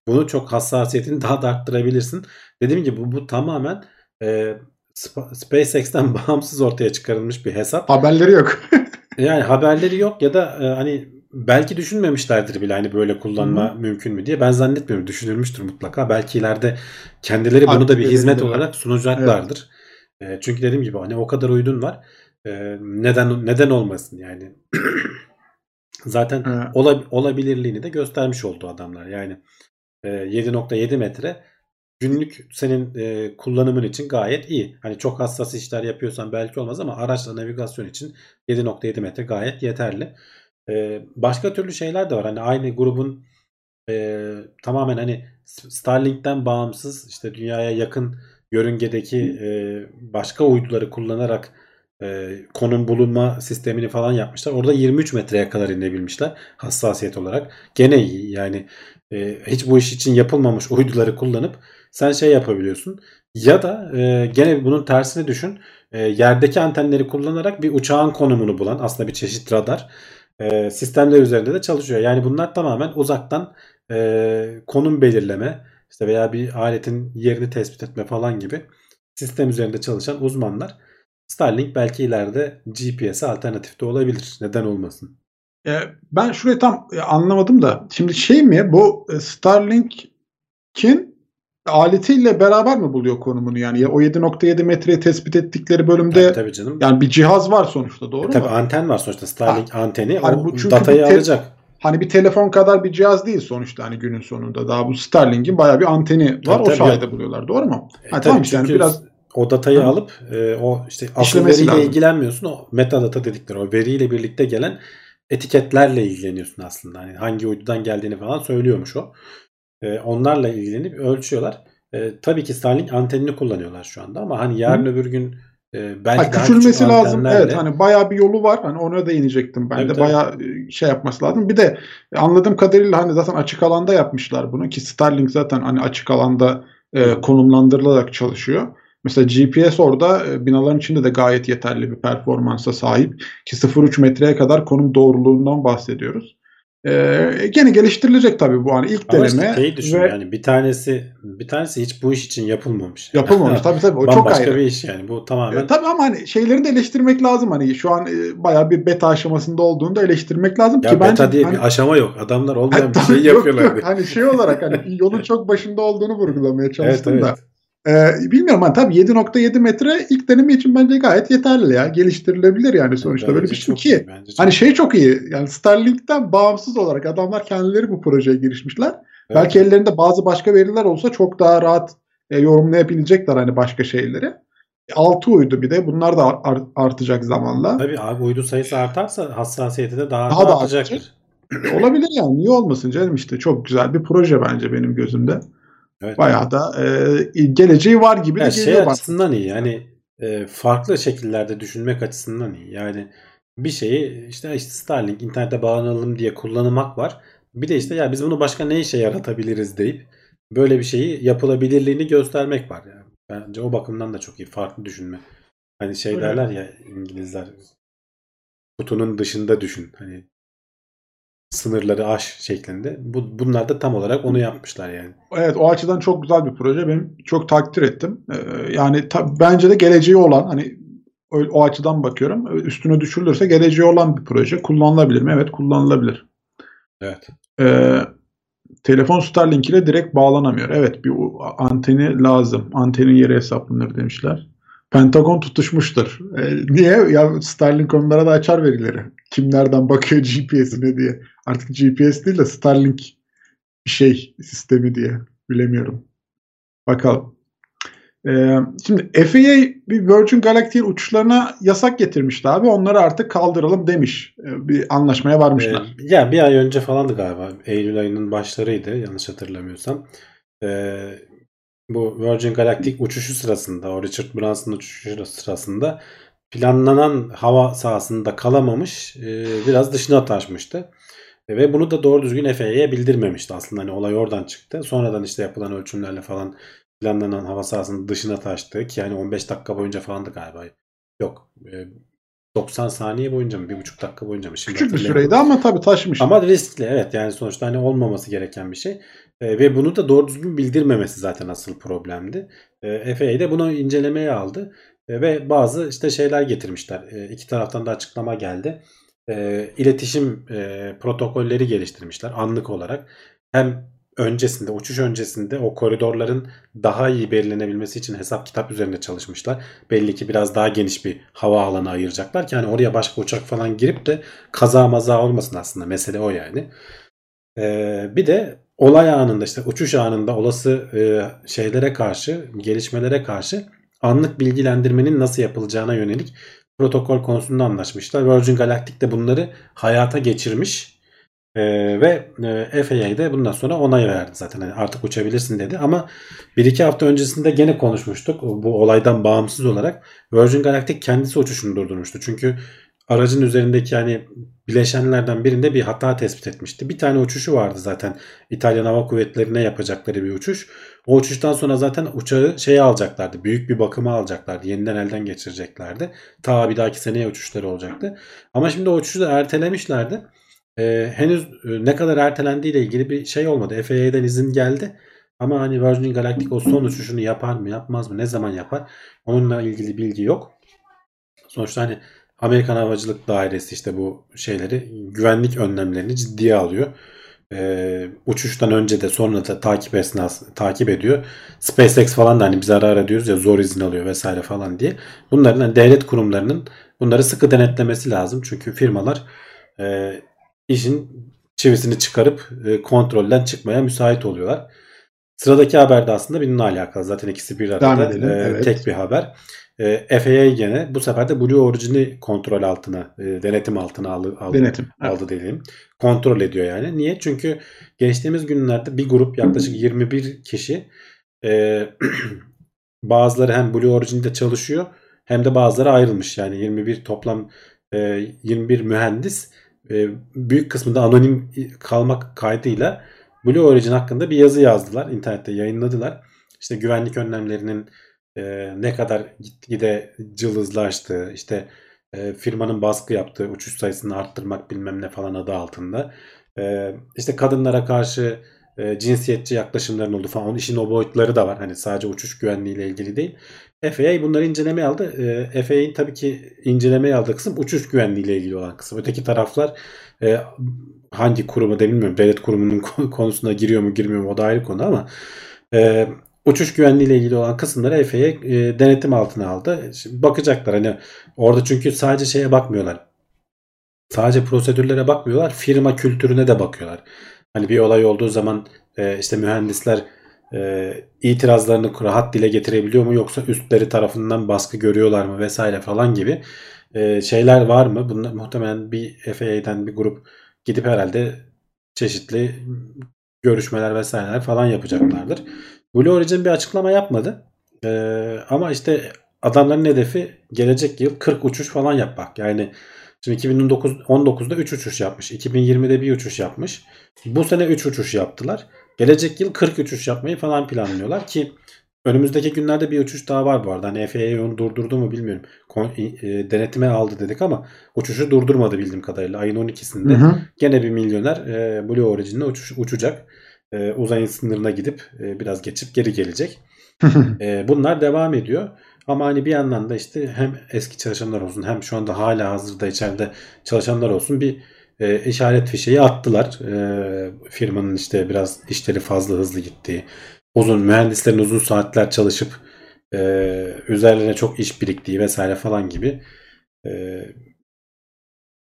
bunu çok hassasiyetini [LAUGHS] daha da arttırabilirsin. Dediğim gibi bu, bu tamamen e, Spa- SpaceX'ten [LAUGHS] bağımsız ortaya çıkarılmış bir hesap. Haberleri yok. [LAUGHS] Yani haberleri yok ya da e, hani belki düşünmemişlerdir bile hani böyle kullanma mümkün mü diye. Ben zannetmiyorum. Düşünülmüştür mutlaka. Belki ileride kendileri bunu da bir hizmet olarak sunacaklardır. E, çünkü dediğim gibi hani o kadar uydun var. Neden neden olmasın yani. [CLEARS THROAT] Zaten ola- olabilirliğini de göstermiş oldu adamlar. Yani e, 7.7 metre günlük senin e, kullanımın için gayet iyi. Hani çok hassas işler yapıyorsan belki olmaz ama araçla navigasyon için 7.7 metre gayet yeterli. E, başka türlü şeyler de var. Hani aynı grubun e, tamamen hani Starlink'ten bağımsız işte dünyaya yakın yörüngedeki e, başka uyduları kullanarak e, konum bulunma sistemini falan yapmışlar. Orada 23 metreye kadar inebilmişler hassasiyet olarak. Gene iyi yani e, hiç bu iş için yapılmamış uyduları kullanıp sen şey yapabiliyorsun. Ya da e, gene bunun tersini düşün. E, yerdeki antenleri kullanarak bir uçağın konumunu bulan aslında bir çeşit radar e, sistemler üzerinde de çalışıyor. Yani bunlar tamamen uzaktan e, konum belirleme işte veya bir aletin yerini tespit etme falan gibi sistem üzerinde çalışan uzmanlar. Starlink belki ileride GPS'e alternatif de olabilir. Neden olmasın? E, ben şurayı tam e, anlamadım da. Şimdi şey mi bu e, Starlink'in aletiyle beraber mi buluyor konumunu yani? Ya o 7.7 metreyi tespit ettikleri bölümde Tabii, tabii canım. yani bir cihaz var sonuçta doğru E, tabii mu? anten var sonuçta Starlink anteni. Hani o bu çünkü datayı alacak. Hani bir telefon kadar bir cihaz değil sonuçta hani günün sonunda. Daha bu Starlink'in bayağı bir anteni var. Tabii, o tabii. sayede buluyorlar. Doğru mu? E, Ha, tabii tamam işte yani biraz o datayı Hı. alıp e, o işte asıl veriyle lazım. ilgilenmiyorsun. O metadata dedikleri o veriyle birlikte gelen etiketlerle ilgileniyorsun aslında. Hani hangi uydudan geldiğini falan söylüyormuş o. E, onlarla ilgilenip ölçüyorlar. E, tabii ki Starlink antenini kullanıyorlar şu anda ama hani yarın öbür gün e, belki ha, küçülmesi lazım. Evet hani bayağı bir yolu var. Hani ona değinecektim ben Tabii, de. tabii. Bayağı e, şey yapması lazım. Bir de anladığım kadarıyla hani zaten açık alanda yapmışlar bunu ki Starlink zaten hani açık alanda e, konumlandırılarak çalışıyor. Mesela GPS orada e, binaların içinde de gayet yeterli bir performansa sahip ki 0.3 metreye kadar konum doğruluğundan bahsediyoruz. E, gene geliştirilecek tabii bu hani ilk ama işte deneme şeyi düşün ve yani bir tanesi bir tanesi hiç bu iş için yapılmamış. yapılmamış. tabii tabii o çok Bambaşka ayrı. bir iş yani. Bu tamamen E, tabii ama hani şeyleri de eleştirmek lazım. Hani şu an e, bayağı bir beta aşamasında olduğunu da eleştirmek lazım ya ki beta bence diye hani, bir aşama yok. Adamlar [LAUGHS] olmayan bir şey yok, yapıyorlar. yok. Hani şey olarak hani yolun çok başında olduğunu vurgulamaya evet çalıştım evet. da. E, bilmiyorum hani tabii 7.7 metre ilk deneme için bence gayet yeterli ya. Geliştirilebilir yani sonuçta böyle Bence bir şey ki. Hani şey çok iyi. Yani Starlink'ten bağımsız olarak adamlar kendileri bu projeye girişmişler. Evet. Belki ellerinde bazı başka veriler olsa çok daha rahat e, yorumlayabilecekler hani başka şeyleri. 6 uydu bir de. Bunlar da ar- artacak zamanla. Tabii abi uydu sayısı artarsa hassasiyeti de daha, Daha da da artacaktır. [CLEARS THROAT] Olabilir yani. Niye olmasın canım işte. Çok güzel bir proje bence benim gözümde. Evet. Bayağı da e, geleceği var gibi de Ya şey geliyor bana. açısından iyi yani e, farklı şekillerde düşünmek açısından iyi. Yani bir şeyi işte, işte Starlink internete bağlanalım diye kullanmak var. Bir de işte ya biz bunu başka ne işe yaratabiliriz deyip böyle bir şeyi yapılabilirliğini göstermek var. Yani. Bence o bakımdan da çok iyi. Farklı düşünme. Hani şey Öyle. derler ya İngilizler kutunun dışında düşün. Hani sınırları aş şeklinde. Bu, bunlar da tam olarak onu yapmışlar yani. Evet o açıdan çok güzel bir proje. Benim çok takdir ettim. Ee, yani ta- bence de geleceği olan hani o, o açıdan bakıyorum. Üstüne düşürülürse geleceği olan bir proje. Kullanılabilir mi? Evet kullanılabilir. Evet. Ee, telefon Starlink ile direkt bağlanamıyor. Evet bir anteni lazım. Antenin yeri hesaplanır demişler. Pentagon tutuşmuştur. Ee, niye? Ya Starlink onlara da açar verileri. Kim nereden bakıyor GPS'ine diye. Artık GPS değil de Starlink bir şey sistemi diye. Bilemiyorum. Bakalım. Ee, şimdi FAA bir Virgin Galactic uçuşlarına yasak getirmişti abi. Onları artık kaldıralım demiş. Ee, bir anlaşmaya varmışlar. Ee, ya bir ay önce falandı galiba. Eylül ayının başlarıydı yanlış hatırlamıyorsam. Ee, bu Virgin Galactic uçuşu sırasında, o Richard Branson'ın uçuşu sırasında planlanan hava sahasında kalamamış, e, biraz dışına taşmıştı. Ve bunu da doğru düzgün FAA'ya bildirmemişti aslında. Hani olay oradan çıktı. Sonradan işte yapılan ölçümlerle falan planlanan hava sahasının dışına taştı ki yani 15 dakika boyunca falandı galiba. Yok. 90 e, saniye boyunca mı? Bir buçuk dakika boyunca mı? Şimdi Küçük bir süreydi ama tabii taşmış. Ama riskli evet yani sonuçta hani olmaması gereken bir şey. E, ve bunu da doğru düzgün bildirmemesi zaten asıl problemdi. E, FAA de bunu incelemeye aldı. E, ve bazı işte şeyler getirmişler. E, iki taraftan da açıklama geldi. E, iletişim e, protokolleri geliştirmişler anlık olarak. Hem öncesinde, uçuş öncesinde o koridorların daha iyi belirlenebilmesi için hesap kitap üzerinde çalışmışlar. Belli ki biraz daha geniş bir hava alanı ayıracaklar ki hani oraya başka uçak falan girip de kaza maza olmasın aslında. Mesele o yani. Ee, bir de olay anında işte uçuş anında olası e, şeylere karşı, gelişmelere karşı anlık bilgilendirmenin nasıl yapılacağına yönelik protokol konusunda anlaşmışlar. Virgin Galactic de bunları hayata geçirmiş ee, ve e, FAA de bundan sonra onay verdi zaten. Yani artık uçabilirsin dedi. Ama bir iki hafta öncesinde gene konuşmuştuk. Bu olaydan bağımsız olarak Virgin Galactic kendisi uçuşunu durdurmuştu. Çünkü aracın üzerindeki yani bileşenlerden birinde bir hata tespit etmişti. Bir tane uçuşu vardı zaten. İtalyan Hava Kuvvetleri'ne yapacakları bir uçuş. O uçuştan sonra zaten uçağı şeye alacaklardı. Büyük bir bakıma alacaklardı. Yeniden elden geçireceklerdi. Ta bir dahaki seneye uçuşları olacaktı. Ama şimdi o uçuşu da ertelemişlerdi e, henüz e, ne kadar ertelendiği ile ilgili bir şey olmadı. FAA'den izin geldi. Ama hani Virgin Galactic o son uçuşunu yapar mı yapmaz mı ne zaman yapar onunla ilgili bilgi yok. Sonuçta hani Amerikan Havacılık Dairesi işte bu şeyleri güvenlik önlemlerini ciddiye alıyor. Ee, uçuştan önce de sonra da takip esnası takip ediyor. SpaceX falan da hani biz ara ara diyoruz ya zor izin alıyor vesaire falan diye. Bunların hani devlet kurumlarının bunları sıkı denetlemesi lazım. Çünkü firmalar e, işin çivisini çıkarıp e, kontrolden çıkmaya müsait oluyorlar. Sıradaki haber de aslında bununla alakalı. Zaten ikisi bir arada. E, evet. Tek bir haber. E, FAA gene bu sefer de Blue Origin'i kontrol altına, e, denetim altına aldı, aldı, denetim, aldı evet. diyelim. Kontrol ediyor yani. Niye? Çünkü geçtiğimiz günlerde bir grup yaklaşık 21 kişi e, [CLEARS THROAT] bazıları hem Blue Origin'de çalışıyor hem de bazıları ayrılmış. Yani 21 toplam e, 21 mühendis e, büyük kısmında anonim kalmak kaydıyla Blue Origin hakkında bir yazı yazdılar. internette yayınladılar. İşte güvenlik önlemlerinin e, ne kadar gitgide cılızlaştığı, işte e, firmanın baskı yaptığı uçuş sayısını arttırmak bilmem ne falan adı altında. E, işte kadınlara karşı e, cinsiyetçi yaklaşımların olduğu falan. Onun işin o boyutları da var. Hani sadece uçuş güvenliği ile ilgili değil. FAA bunları incelemeye aldı. E, FAA'nin tabii ki incelemeye aldığı kısım uçuş güvenliği ile ilgili olan kısım. Öteki taraflar e, hangi kuruma da bilmiyorum. Devlet kurumunun [LAUGHS] konusuna giriyor mu girmiyor mu o da ayrı konu ama e, uçuş güvenliği ile ilgili olan kısımları FAA e, denetim altına aldı. Şimdi bakacaklar hani orada çünkü sadece şeye bakmıyorlar. Sadece prosedürlere bakmıyorlar. Firma kültürüne de bakıyorlar. Hani bir olay olduğu zaman e, işte mühendisler e, itirazlarını rahat dile getirebiliyor mu yoksa üstleri tarafından baskı görüyorlar mı vesaire falan gibi e, şeyler var mı? Bunlar muhtemelen bir FAA'den bir grup gidip herhalde çeşitli görüşmeler vesaireler falan yapacaklardır. Blue Origin bir açıklama yapmadı. E, ama işte adamların hedefi gelecek yıl 40 uçuş falan yapmak. Yani Şimdi 2019'da 3 uçuş yapmış. 2020'de bir uçuş yapmış. Bu sene 3 uçuş yaptılar. Gelecek yıl 40 uçuş yapmayı falan planlıyorlar ki önümüzdeki günlerde bir uçuş daha var bu arada. Hani FAA onu durdurdu mu bilmiyorum. E, denetime aldı dedik ama uçuşu durdurmadı bildiğim kadarıyla. Ayın 12'sinde hı hı. gene bir milyoner e, Blue Origin'le uçuş, uçacak. E, uzayın sınırına gidip biraz geçip geri gelecek. [LAUGHS] bunlar devam ediyor. Ama hani bir yandan da işte hem eski çalışanlar olsun hem şu anda hala hazırda içeride çalışanlar olsun bir e, işaret fişeği attılar. E, firmanın işte biraz işleri fazla hızlı gittiği, uzun mühendislerin uzun saatler çalışıp e, üzerlerine çok iş biriktiği vesaire falan gibi e,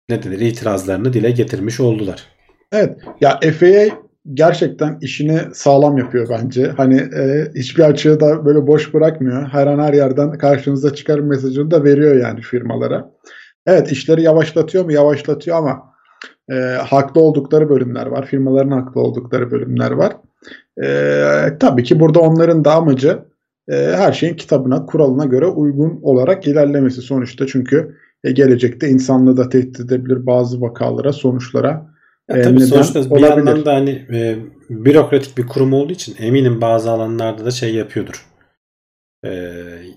ne denir itirazlarını dile getirmiş oldular. Evet. Ya FAA gerçekten işini sağlam yapıyor bence. Hani e, hiçbir açığı da böyle boş bırakmıyor. Her an her yerden karşınıza çıkar mesajını da veriyor yani firmalara. Evet işleri yavaşlatıyor mu? Yavaşlatıyor ama e, haklı oldukları bölümler var. Firmaların haklı oldukları bölümler var. E, tabii ki burada onların da amacı e, her şeyin kitabına, kuralına göre uygun olarak ilerlemesi sonuçta. Çünkü e, gelecekte insanlığı da tehdit edebilir bazı vakalara, sonuçlara. Ya tabii sonuçta bir olabilir. yandan da hani e, bürokratik bir kurum olduğu için eminim bazı alanlarda da şey yapıyordur. E,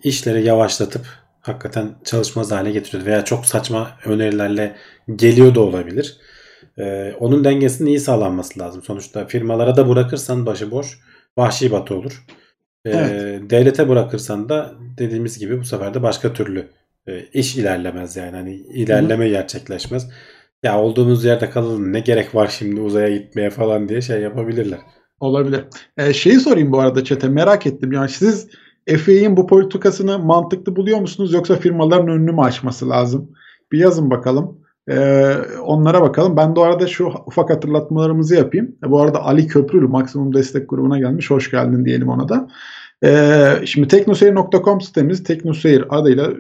işleri yavaşlatıp hakikaten çalışmaz hale getiriyor veya çok saçma önerilerle geliyor da olabilir. E, onun dengesinin iyi sağlanması lazım. Sonuçta firmalara da bırakırsan başıboş vahşi batı olur. E, evet. Devlete bırakırsan da dediğimiz gibi bu sefer de başka türlü e, iş ilerlemez yani. Hani ilerleme Hı. gerçekleşmez ya olduğumuz yerde kalalım ne gerek var şimdi uzaya gitmeye falan diye şey yapabilirler. Olabilir. Ee, şeyi sorayım bu arada çete merak ettim. Yani siz FAA'nin bu politikasını mantıklı buluyor musunuz yoksa firmaların önünü mü açması lazım? Bir yazın bakalım. Ee, onlara bakalım. Ben de o arada şu ufak hatırlatmalarımızı yapayım. E, bu arada Ali Köprülü Maksimum Destek grubuna gelmiş. Hoş geldin diyelim ona da. Ee, şimdi teknoseyir.com sitemiz teknoseyir adıyla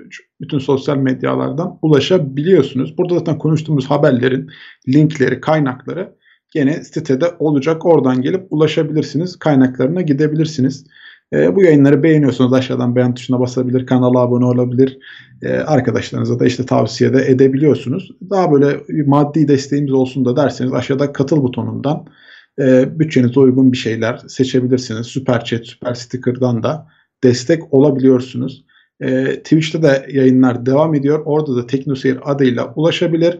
bütün sosyal medyalardan ulaşabiliyorsunuz. Burada zaten konuştuğumuz haberlerin linkleri, kaynakları gene sitede olacak. Oradan gelip ulaşabilirsiniz. Kaynaklarına gidebilirsiniz. E, bu yayınları beğeniyorsanız aşağıdan beğen tuşuna basabilir, kanala abone olabilir. E, arkadaşlarınıza da işte tavsiye de edebiliyorsunuz. Daha böyle maddi desteğimiz olsun da derseniz aşağıda katıl butonundan e, bütçenize uygun bir şeyler seçebilirsiniz. Süper Chat, Süper Sticker'dan da destek olabiliyorsunuz. E, Twitch'te de yayınlar devam ediyor. Orada da TeknoSeyir adıyla ulaşabilir.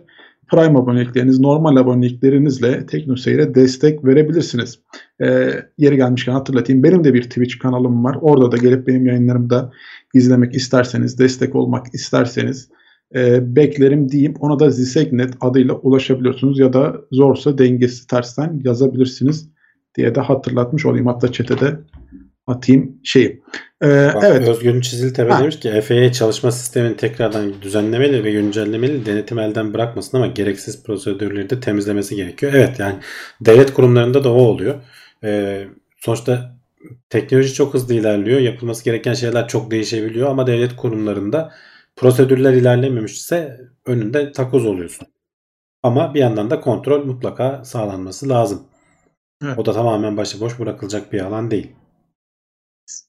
Prime abonelikleriniz, normal aboneliklerinizle TeknoSeyir'e destek verebilirsiniz. E, yeri gelmişken hatırlatayım. Benim de bir Twitch kanalım var. Orada da gelip benim yayınlarımı da izlemek isterseniz, destek olmak isterseniz e, beklerim diyeyim. Ona da Zisegnet adıyla ulaşabiliyorsunuz ya da zorsa dengesi tersten yazabilirsiniz diye de hatırlatmış olayım. Hatta çetede atayım şeyi. Ee, Bak, evet. Özgün Çiziltepe demiş ki FAA çalışma sistemini tekrardan düzenlemeli ve güncellemeli denetim elden bırakmasın ama gereksiz prosedürleri de temizlemesi gerekiyor. Evet yani devlet kurumlarında da o oluyor. Ee, sonuçta teknoloji çok hızlı ilerliyor. Yapılması gereken şeyler çok değişebiliyor ama devlet kurumlarında prosedürler ilerlememişse önünde takoz oluyorsun. Ama bir yandan da kontrol mutlaka sağlanması lazım. Evet. O da tamamen başıboş bırakılacak bir alan değil.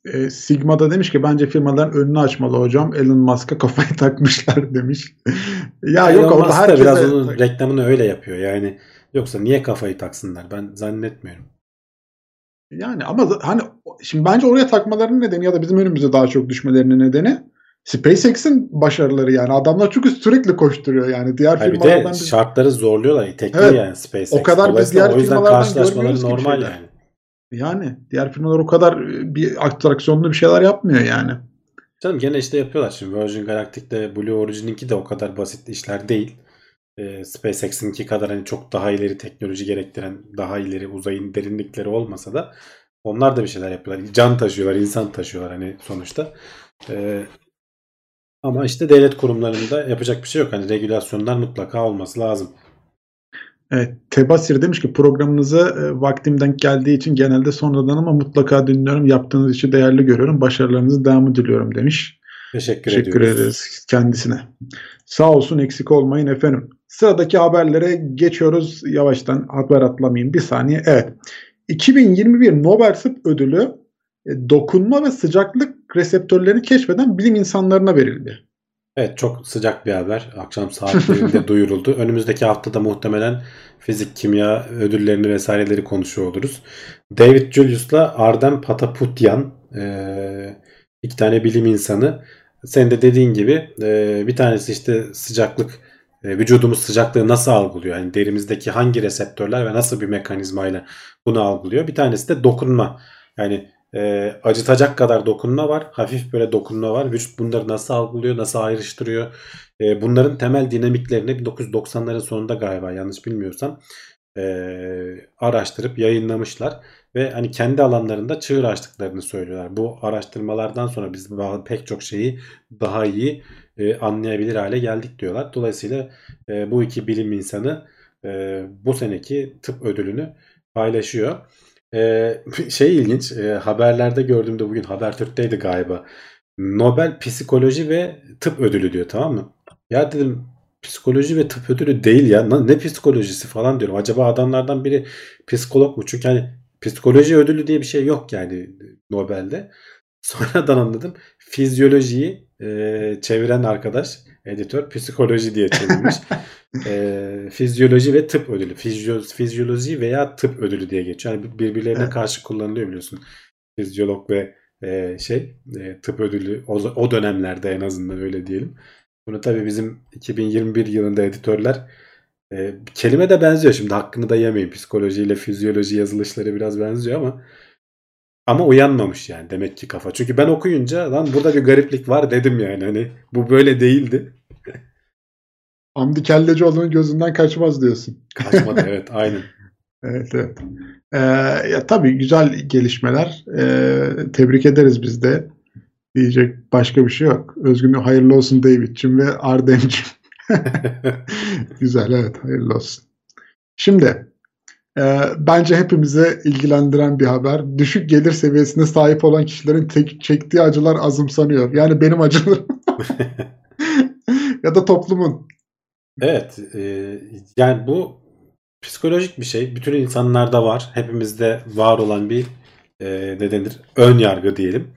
E, Sigma'da demiş ki bence firmaların önünü açmalı hocam. Elon Musk'a kafayı [LAUGHS] takmışlar demiş. [LAUGHS] ya Elon yok orada herkese... biraz onun reklamını öyle yapıyor. Yani yoksa niye kafayı taksınlar? Ben zannetmiyorum. Yani ama hani şimdi bence oraya takmalarının nedeni ya da bizim önümüze daha çok düşmelerinin nedeni SpaceX'in başarıları yani. Adamlar çünkü sürekli koşturuyor yani. Diğer Hayır, firmalardan bir de biz... şartları zorluyorlar. İtekli evet, yani SpaceX. O kadar biz diğer o yüzden karşılaşmaları normal yani. Yani diğer firmalar o kadar e, bir atraksiyonlu bir şeyler yapmıyor yani. Canım gene işte yapıyorlar şimdi. Virgin Galactic'te Blue Origin'inki de o kadar basit işler değil. Ee, SpaceX'inki kadar hani çok daha ileri teknoloji gerektiren, daha ileri uzayın derinlikleri olmasa da onlar da bir şeyler yapıyorlar. Can taşıyorlar, insan taşıyorlar hani sonuçta. Ee, ama işte devlet kurumlarında yapacak bir şey yok. Hani regülasyonlar mutlaka olması lazım. Evet, Tebasir demiş ki programınıza e, vaktimden geldiği için genelde sonradan ama mutlaka dinliyorum. Yaptığınız işi değerli görüyorum. Başarılarınızı devamı diliyorum demiş. Teşekkür, Teşekkür ederiz kendisine. Sağ olsun eksik olmayın efendim. Sıradaki haberlere geçiyoruz. Yavaştan haber atlamayayım. Bir saniye. Evet. 2021 Nobel Tıp Ödülü e, dokunma ve sıcaklık reseptörlerini keşfeden bilim insanlarına verildi. Evet çok sıcak bir haber. Akşam saatlerinde [LAUGHS] duyuruldu. Önümüzdeki haftada muhtemelen fizik, kimya ödüllerini vesaireleri konuşuyor oluruz. David Julius'la Ardem Pataputyan iki tane bilim insanı. Sen de dediğin gibi bir tanesi işte sıcaklık vücudumuz sıcaklığı nasıl algılıyor? Yani derimizdeki hangi reseptörler ve nasıl bir mekanizmayla bunu algılıyor? Bir tanesi de dokunma. Yani e, acıtacak kadar dokunma var. Hafif böyle dokunma var. Vücut bunları nasıl algılıyor, nasıl ayrıştırıyor. E, bunların temel dinamiklerini 1990'ların sonunda galiba yanlış bilmiyorsam e, araştırıp yayınlamışlar. Ve hani kendi alanlarında çığır açtıklarını söylüyorlar. Bu araştırmalardan sonra biz pek çok şeyi daha iyi e, anlayabilir hale geldik diyorlar. Dolayısıyla e, bu iki bilim insanı e, bu seneki tıp ödülünü paylaşıyor. E, [LAUGHS] şey ilginç e, haberlerde gördüğümde bugün Habertürk'teydi galiba. Nobel Psikoloji ve Tıp Ödülü diyor tamam mı? Ya dedim psikoloji ve tıp ödülü değil ya. Ne psikolojisi falan diyorum. Acaba adamlardan biri psikolog mu? Çünkü hani psikoloji ödülü diye bir şey yok yani Nobel'de. [LAUGHS] Sonradan anladım. Fizyolojiyi e, çeviren arkadaş, editör psikoloji diye çevirmiş. [LAUGHS] e, fizyoloji ve tıp ödülü. Fizyo, fizyoloji veya tıp ödülü diye geçiyor. Yani birbirlerine evet. karşı kullanılıyor biliyorsun. Fizyolog ve e, şey e, tıp ödülü o, o dönemlerde en azından öyle diyelim. Bunu tabii bizim 2021 yılında editörler e, kelime de benziyor şimdi hakkını da yemeyin. Psikolojiyle fizyoloji yazılışları biraz benziyor ama ama uyanmamış yani demek ki kafa. Çünkü ben okuyunca lan burada bir gariplik var dedim yani. Hani bu böyle değildi. [LAUGHS] Hamdi Kellecioğlu'nun gözünden kaçmaz diyorsun. [LAUGHS] Kaçmadı evet aynen. [LAUGHS] evet evet. Ee, ya tabii güzel gelişmeler. Ee, tebrik ederiz biz de. Diyecek başka bir şey yok. Özgün hayırlı olsun David'cim ve Ardem'cim. güzel evet hayırlı olsun. Şimdi e, bence hepimize ilgilendiren bir haber. Düşük gelir seviyesine sahip olan kişilerin tek, çektiği acılar azımsanıyor. Yani benim acılarım. [LAUGHS] ya da toplumun. Evet. E, yani bu psikolojik bir şey. Bütün insanlarda var. Hepimizde var olan bir e, ne denir? Ön yargı diyelim.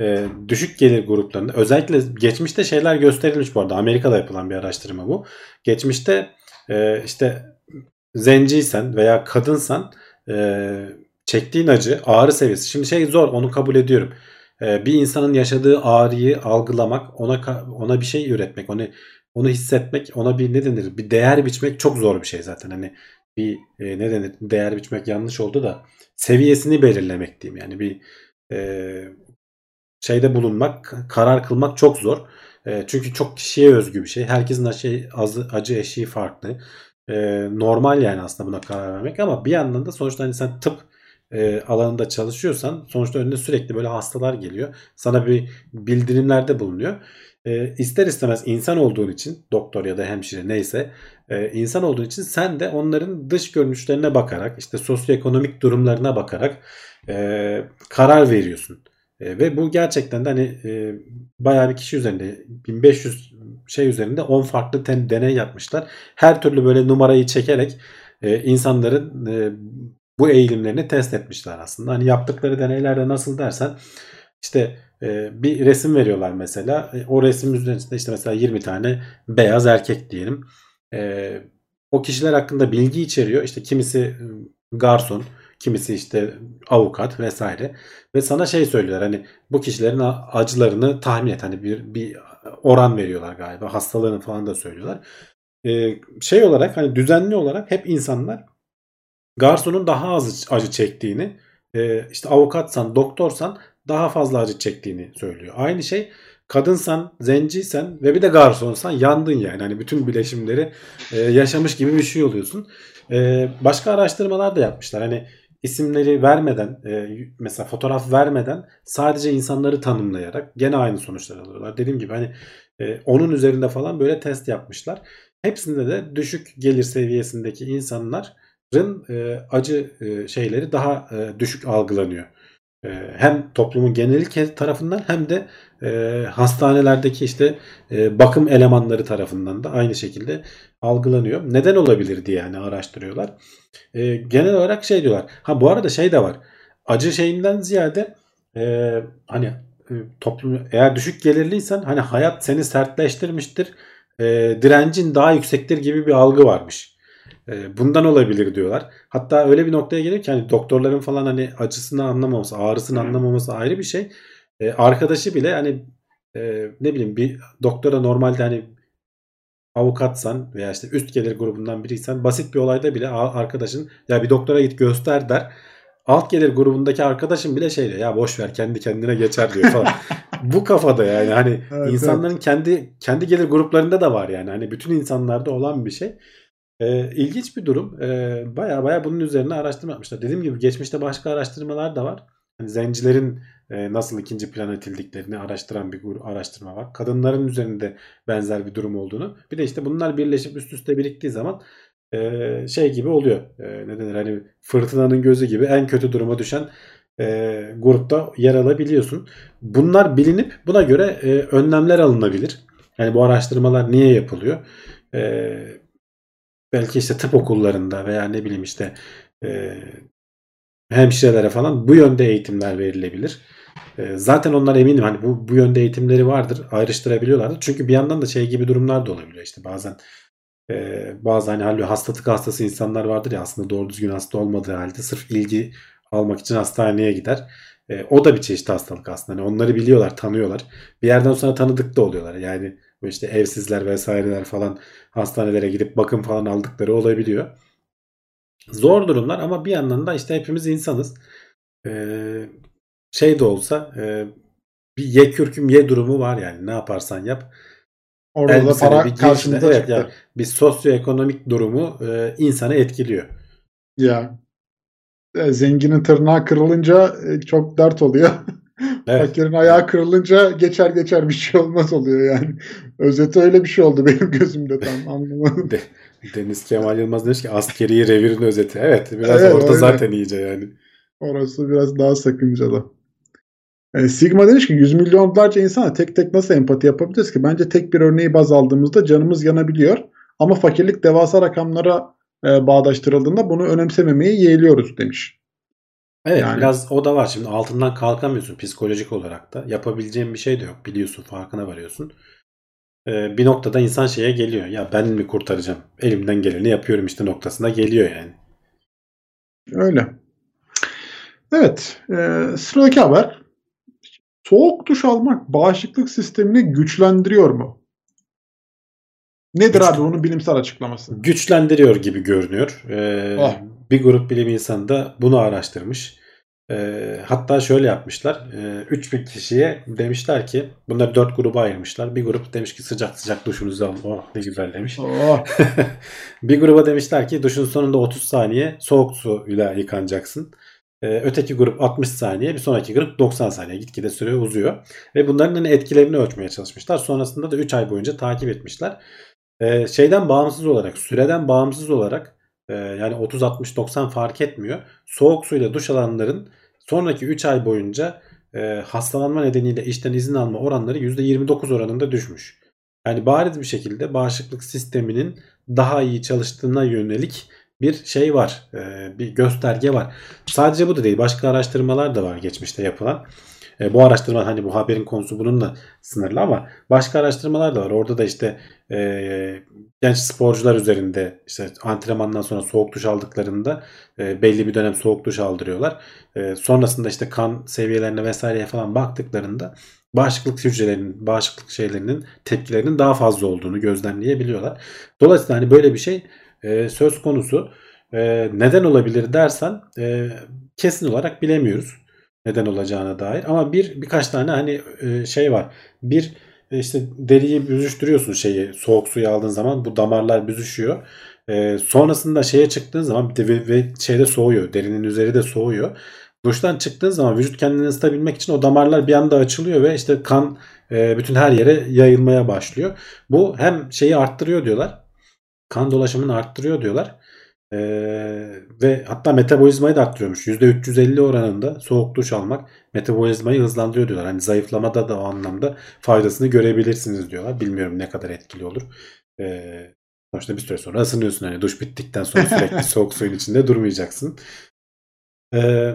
E, düşük gelir gruplarında özellikle geçmişte şeyler gösterilmiş bu arada. Amerika'da yapılan bir araştırma bu. Geçmişte e, işte zenciysen veya kadınsan e, çektiğin acı ağrı seviyesi. Şimdi şey zor onu kabul ediyorum. E, bir insanın yaşadığı ağrıyı algılamak, ona ona bir şey üretmek, onu onu hissetmek, ona bir ne denir? Bir değer biçmek çok zor bir şey zaten. Hani bir e, ne denir? Değer biçmek yanlış oldu da seviyesini belirlemek diyeyim. Yani bir e, şeyde bulunmak, karar kılmak çok zor. E, çünkü çok kişiye özgü bir şey. Herkesin acı, acı eşiği farklı e, normal yani aslında buna karar vermek ama bir yandan da sonuçta hani sen tıp e, alanında çalışıyorsan sonuçta önüne sürekli böyle hastalar geliyor. Sana bir bildirimlerde bulunuyor. E, ister istemez insan olduğun için doktor ya da hemşire neyse e, insan olduğu için sen de onların dış görünüşlerine bakarak işte sosyoekonomik durumlarına bakarak e, karar veriyorsun. E, ve bu gerçekten de hani e, bayağı bir kişi üzerinde 1500 şey üzerinde 10 farklı ten, deney yapmışlar. Her türlü böyle numarayı çekerek e, insanların e, bu eğilimlerini test etmişler aslında. Hani yaptıkları deneylerde nasıl dersen işte e, bir resim veriyorlar mesela. E, o resim üzerinde işte mesela 20 tane beyaz erkek diyelim. E, o kişiler hakkında bilgi içeriyor. İşte kimisi e, garson, kimisi işte avukat vesaire ve sana şey söylüyorlar hani bu kişilerin acılarını tahmin et hani bir bir oran veriyorlar galiba hastalığını falan da söylüyorlar. Ee, şey olarak hani düzenli olarak hep insanlar garsonun daha az acı çektiğini e, işte avukatsan doktorsan daha fazla acı çektiğini söylüyor. Aynı şey kadınsan, zenciysen ve bir de garsonsan yandın yani. Hani bütün bileşimleri e, yaşamış gibi bir şey oluyorsun. E, başka araştırmalar da yapmışlar. Hani isimleri vermeden e, mesela fotoğraf vermeden sadece insanları tanımlayarak gene aynı sonuçlar alıyorlar. Dediğim gibi hani e, onun üzerinde falan böyle test yapmışlar. Hepsinde de düşük gelir seviyesindeki insanların e, acı e, şeyleri daha e, düşük algılanıyor. E, hem toplumun geneli tarafından hem de e, hastanelerdeki işte e, bakım elemanları tarafından da aynı şekilde algılanıyor. Neden olabilir diye yani araştırıyorlar. E, genel olarak şey diyorlar. Ha bu arada şey de var. Acı şeyinden ziyade e, hani e, toplum eğer düşük gelirliysen hani hayat seni sertleştirmiştir. E, direncin daha yüksektir gibi bir algı varmış. E, bundan olabilir diyorlar. Hatta öyle bir noktaya gelir ki hani doktorların falan hani acısını anlamaması, ağrısını anlamaması ayrı bir şey. E, arkadaşı bile hani e, ne bileyim bir doktora normalde hani avukatsan veya işte üst gelir grubundan biriysen basit bir olayda bile arkadaşın ya bir doktora git göster der. alt gelir grubundaki arkadaşım bile şey diyor ya boş ver kendi kendine geçer diyor falan. [LAUGHS] Bu kafada yani hani Evet, insanların kendi kendi gelir gruplarında da var yani hani bütün insanlarda olan bir şey. Ee, ilginç bir durum. Ee, baya baya bunun üzerine araştırma yapmışlar. Dediğim gibi geçmişte başka araştırmalar da var. Hani zencilerin e, nasıl ikinci plana itildiklerini araştıran bir araştırma var. Kadınların üzerinde benzer bir durum olduğunu. Bir de işte bunlar birleşip üst üste biriktiği zaman e, şey gibi oluyor. E, ne denir hani fırtınanın gözü gibi en kötü duruma düşen e, grupta yer alabiliyorsun. Bunlar bilinip buna göre e, önlemler alınabilir. Yani bu araştırmalar niye yapılıyor? E, belki işte tıp okullarında veya ne bileyim işte e, hemşirelere falan bu yönde eğitimler verilebilir. E, zaten onlar eminim hani bu, bu yönde eğitimleri vardır. Ayrıştırabiliyorlardır. Çünkü bir yandan da şey gibi durumlar da olabiliyor. İşte bazen e, bazı hani halbuki hastalık hastası insanlar vardır ya aslında doğru düzgün hasta olmadığı halde sırf ilgi almak için hastaneye gider. E, o da bir çeşit hastalık aslında. Hani onları biliyorlar, tanıyorlar. Bir yerden sonra tanıdık da oluyorlar. Yani işte evsizler vesaireler falan hastanelere gidip bakım falan aldıkları olabiliyor. Zor durumlar ama bir yandan da işte hepimiz insanız. Ee, şey de olsa e, bir ye kürküm ye durumu var yani ne yaparsan yap. Orada da para karşımıza evet, çıktı. yani bir sosyoekonomik durumu e, insanı etkiliyor. Ya. E, Zenginin tırnağı kırılınca e, çok dert oluyor. [LAUGHS] Evet. Fakirin ayağı kırılınca geçer geçer bir şey olmaz oluyor yani. Özeti öyle bir şey oldu benim gözümde tam [LAUGHS] anlamadım. De, Deniz Kemal Yılmaz demiş ki askeri revirin özeti. Evet biraz Evet, orada öyle. zaten iyice yani. Orası biraz daha sakıncalı. E, Sigma demiş ki 100 milyonlarca insana tek tek nasıl empati yapabiliriz ki? Bence tek bir örneği baz aldığımızda canımız yanabiliyor. Ama fakirlik devasa rakamlara e, bağdaştırıldığında bunu önemsememeyi yeğliyoruz demiş. Evet Yani- biraz o da var. Şimdi altından kalkamıyorsun psikolojik olarak da. Yapabileceğin bir şey de yok. Biliyorsun farkına varıyorsun. Ee, bir noktada insan şeye geliyor. Ya ben mi kurtaracağım? Elimden geleni yapıyorum işte noktasına geliyor yani. Öyle. Evet. E, sıradaki haber. Soğuk duş almak bağışıklık sistemini güçlendiriyor mu? Nedir Güç- abi onun bilimsel açıklaması? Güçlendiriyor gibi görünüyor. Ee, Oh. Bir grup bilim insanı da bunu araştırmış. Ee, hatta şöyle yapmışlar. Ee, 3000 kişiye demişler ki bunları 4 gruba ayırmışlar. Bir grup demiş ki sıcak sıcak duşunuzu alın. Oh ne güzel demiş. Oh, [LAUGHS] bir gruba demişler ki duşun sonunda 30 saniye soğuk suyla yıkanacaksın. Ee, öteki grup 60 saniye, bir sonraki grup 90 saniye. Gitgide süre uzuyor. Ve bunların hani etkilerini ölçmeye çalışmışlar. Sonrasında da 3 ay boyunca takip etmişler. Ee, şeyden bağımsız olarak, süreden bağımsız olarak e, yani 30, 60, 90 fark etmiyor. Soğuk suyla duş alanların sonraki 3 ay boyunca e, hastalanma nedeniyle işten izin alma oranları %29 oranında düşmüş. Yani bariz bir şekilde bağışıklık sisteminin daha iyi çalıştığına yönelik bir şey var. e, bir gösterge var. Sadece bu da değil. Başka araştırmalar da var geçmişte yapılan. E, bu araştırma hani bu haberin konusu bununla sınırlı ama başka araştırmalar da var. Orada da işte e, genç sporcular üzerinde işte antrenmandan sonra soğuk duş aldıklarında belli bir dönem soğuk duş aldırıyorlar. Sonrasında işte kan seviyelerine vesaireye falan baktıklarında bağışıklık hücrelerinin, bağışıklık şeylerinin tepkilerinin daha fazla olduğunu gözlemleyebiliyorlar. Dolayısıyla hani böyle bir şey e, söz konusu. E, neden olabilir dersen e, kesin olarak bilemiyoruz neden olacağına dair. Ama bir birkaç tane hani e, şey var. Bir e, işte deriyi büzüştürüyorsun şeyi soğuk suyu aldığın zaman bu damarlar büzüşüyor. E, sonrasında şeye çıktığın zaman bir de ve, ve şeyde soğuyor. Derinin üzeri de soğuyor. Duştan çıktığın zaman vücut kendini ısıtabilmek için o damarlar bir anda açılıyor ve işte kan e, bütün her yere yayılmaya başlıyor. Bu hem şeyi arttırıyor diyorlar. Kan dolaşımını arttırıyor diyorlar. Ee, ve hatta metabolizmayı da arttırıyormuş. %350 oranında soğuk duş almak metabolizmayı hızlandırıyor diyorlar. Hani zayıflamada da o anlamda faydasını görebilirsiniz diyorlar. Bilmiyorum ne kadar etkili olur. Ee, sonuçta bir süre sonra ısınıyorsun. Hani duş bittikten sonra [LAUGHS] sürekli soğuk suyun içinde durmayacaksın. Ee,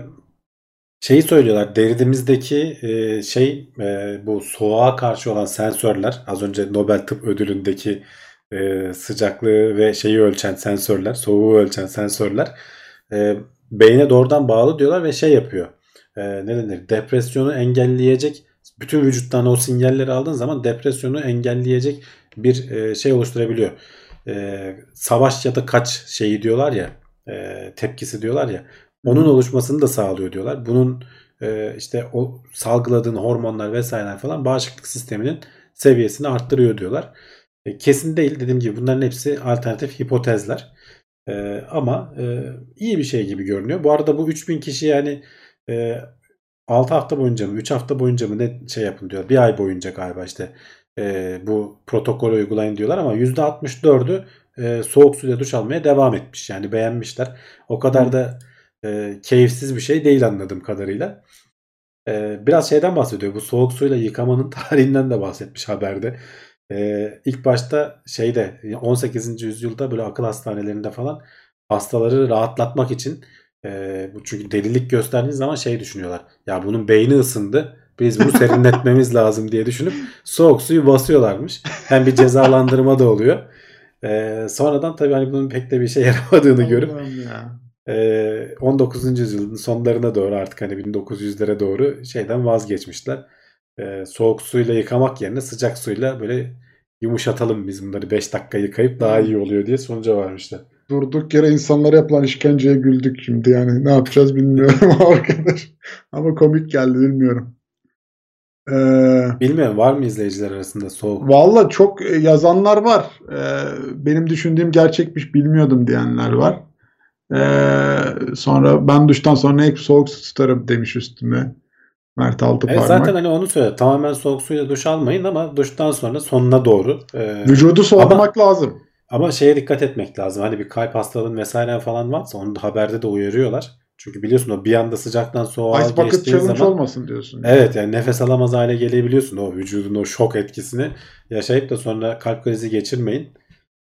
şeyi söylüyorlar. Deridimizdeki e, şey e, bu soğuğa karşı olan sensörler az önce Nobel Tıp Ödülü'ndeki e, sıcaklığı ve şeyi ölçen sensörler, soğuğu ölçen sensörler e, beyne doğrudan bağlı diyorlar ve şey yapıyor. E, ne denir? Depresyonu engelleyecek bütün vücuttan o sinyalleri aldığın zaman depresyonu engelleyecek bir e, şey oluşturabiliyor. E, savaş ya da kaç şeyi diyorlar ya e, tepkisi diyorlar ya Onun oluşmasını da sağlıyor diyorlar. Bunun e, işte o salgıladığın hormonlar vesaireler falan bağışıklık sisteminin seviyesini arttırıyor diyorlar. E, kesin değil dediğim gibi bunların hepsi alternatif hipotezler. E, ama e, iyi bir şey gibi görünüyor. Bu arada bu 3000 kişi yani e, 6 hafta boyunca mı 3 hafta boyunca mı ne şey yapın diyor. Bir ay boyunca galiba işte e, bu protokolü uygulayın diyorlar ama %64'ü e, soğuk suyla duş almaya devam etmiş. Yani beğenmişler. O kadar da e, keyifsiz bir şey değil anladığım kadarıyla. E, biraz şeyden bahsediyor. Bu soğuk suyla yıkamanın [LAUGHS] tarihinden de bahsetmiş haberde. E, ilk başta şeyde 18. yüzyılda böyle akıl hastanelerinde falan hastaları rahatlatmak için e, çünkü delilik gösterdiğiniz zaman şey düşünüyorlar. Ya bunun beyni ısındı. Biz bunu serinletmemiz [LAUGHS] lazım diye düşünüp soğuk suyu basıyorlarmış. Hem bir cezalandırma da oluyor. Ee, sonradan tabii hani bunun pek de bir şey [LAUGHS] yaramadığını görüp e, 19. yüzyılın sonlarına doğru artık hani 1900'lere doğru şeyden vazgeçmişler. E, soğuk suyla yıkamak yerine sıcak suyla böyle yumuşatalım biz bunları 5 dakika yıkayıp daha iyi oluyor diye sonuca varmışlar. Durduk yere insanlara yapılan işkenceye güldük şimdi yani. Ne yapacağız bilmiyorum [LAUGHS] arkadaş. Ama komik geldi bilmiyorum. Ee, Bilmiyorum var mı izleyiciler arasında soğuk? Valla çok e, yazanlar var. Ee, benim düşündüğüm gerçekmiş bilmiyordum diyenler var. Ee, sonra ben duştan sonra hep soğuk su tutarım demiş üstüme. Mert Altıparmak. Evet, zaten hani onu söyle. Tamamen soğuk suyla duş almayın ama duştan sonra sonuna doğru. e, Vücudu soğutmak lazım. Ama şeye dikkat etmek lazım. Hani bir kalp hastalığın vesaire falan varsa onu da haberde de uyarıyorlar. Çünkü biliyorsun o bir anda sıcaktan soğuğa Ice bucket geçtiğin challenge zaman olmasın diyorsun. evet yani nefes alamaz hale gelebiliyorsun. O vücudun o şok etkisini yaşayıp da sonra kalp krizi geçirmeyin.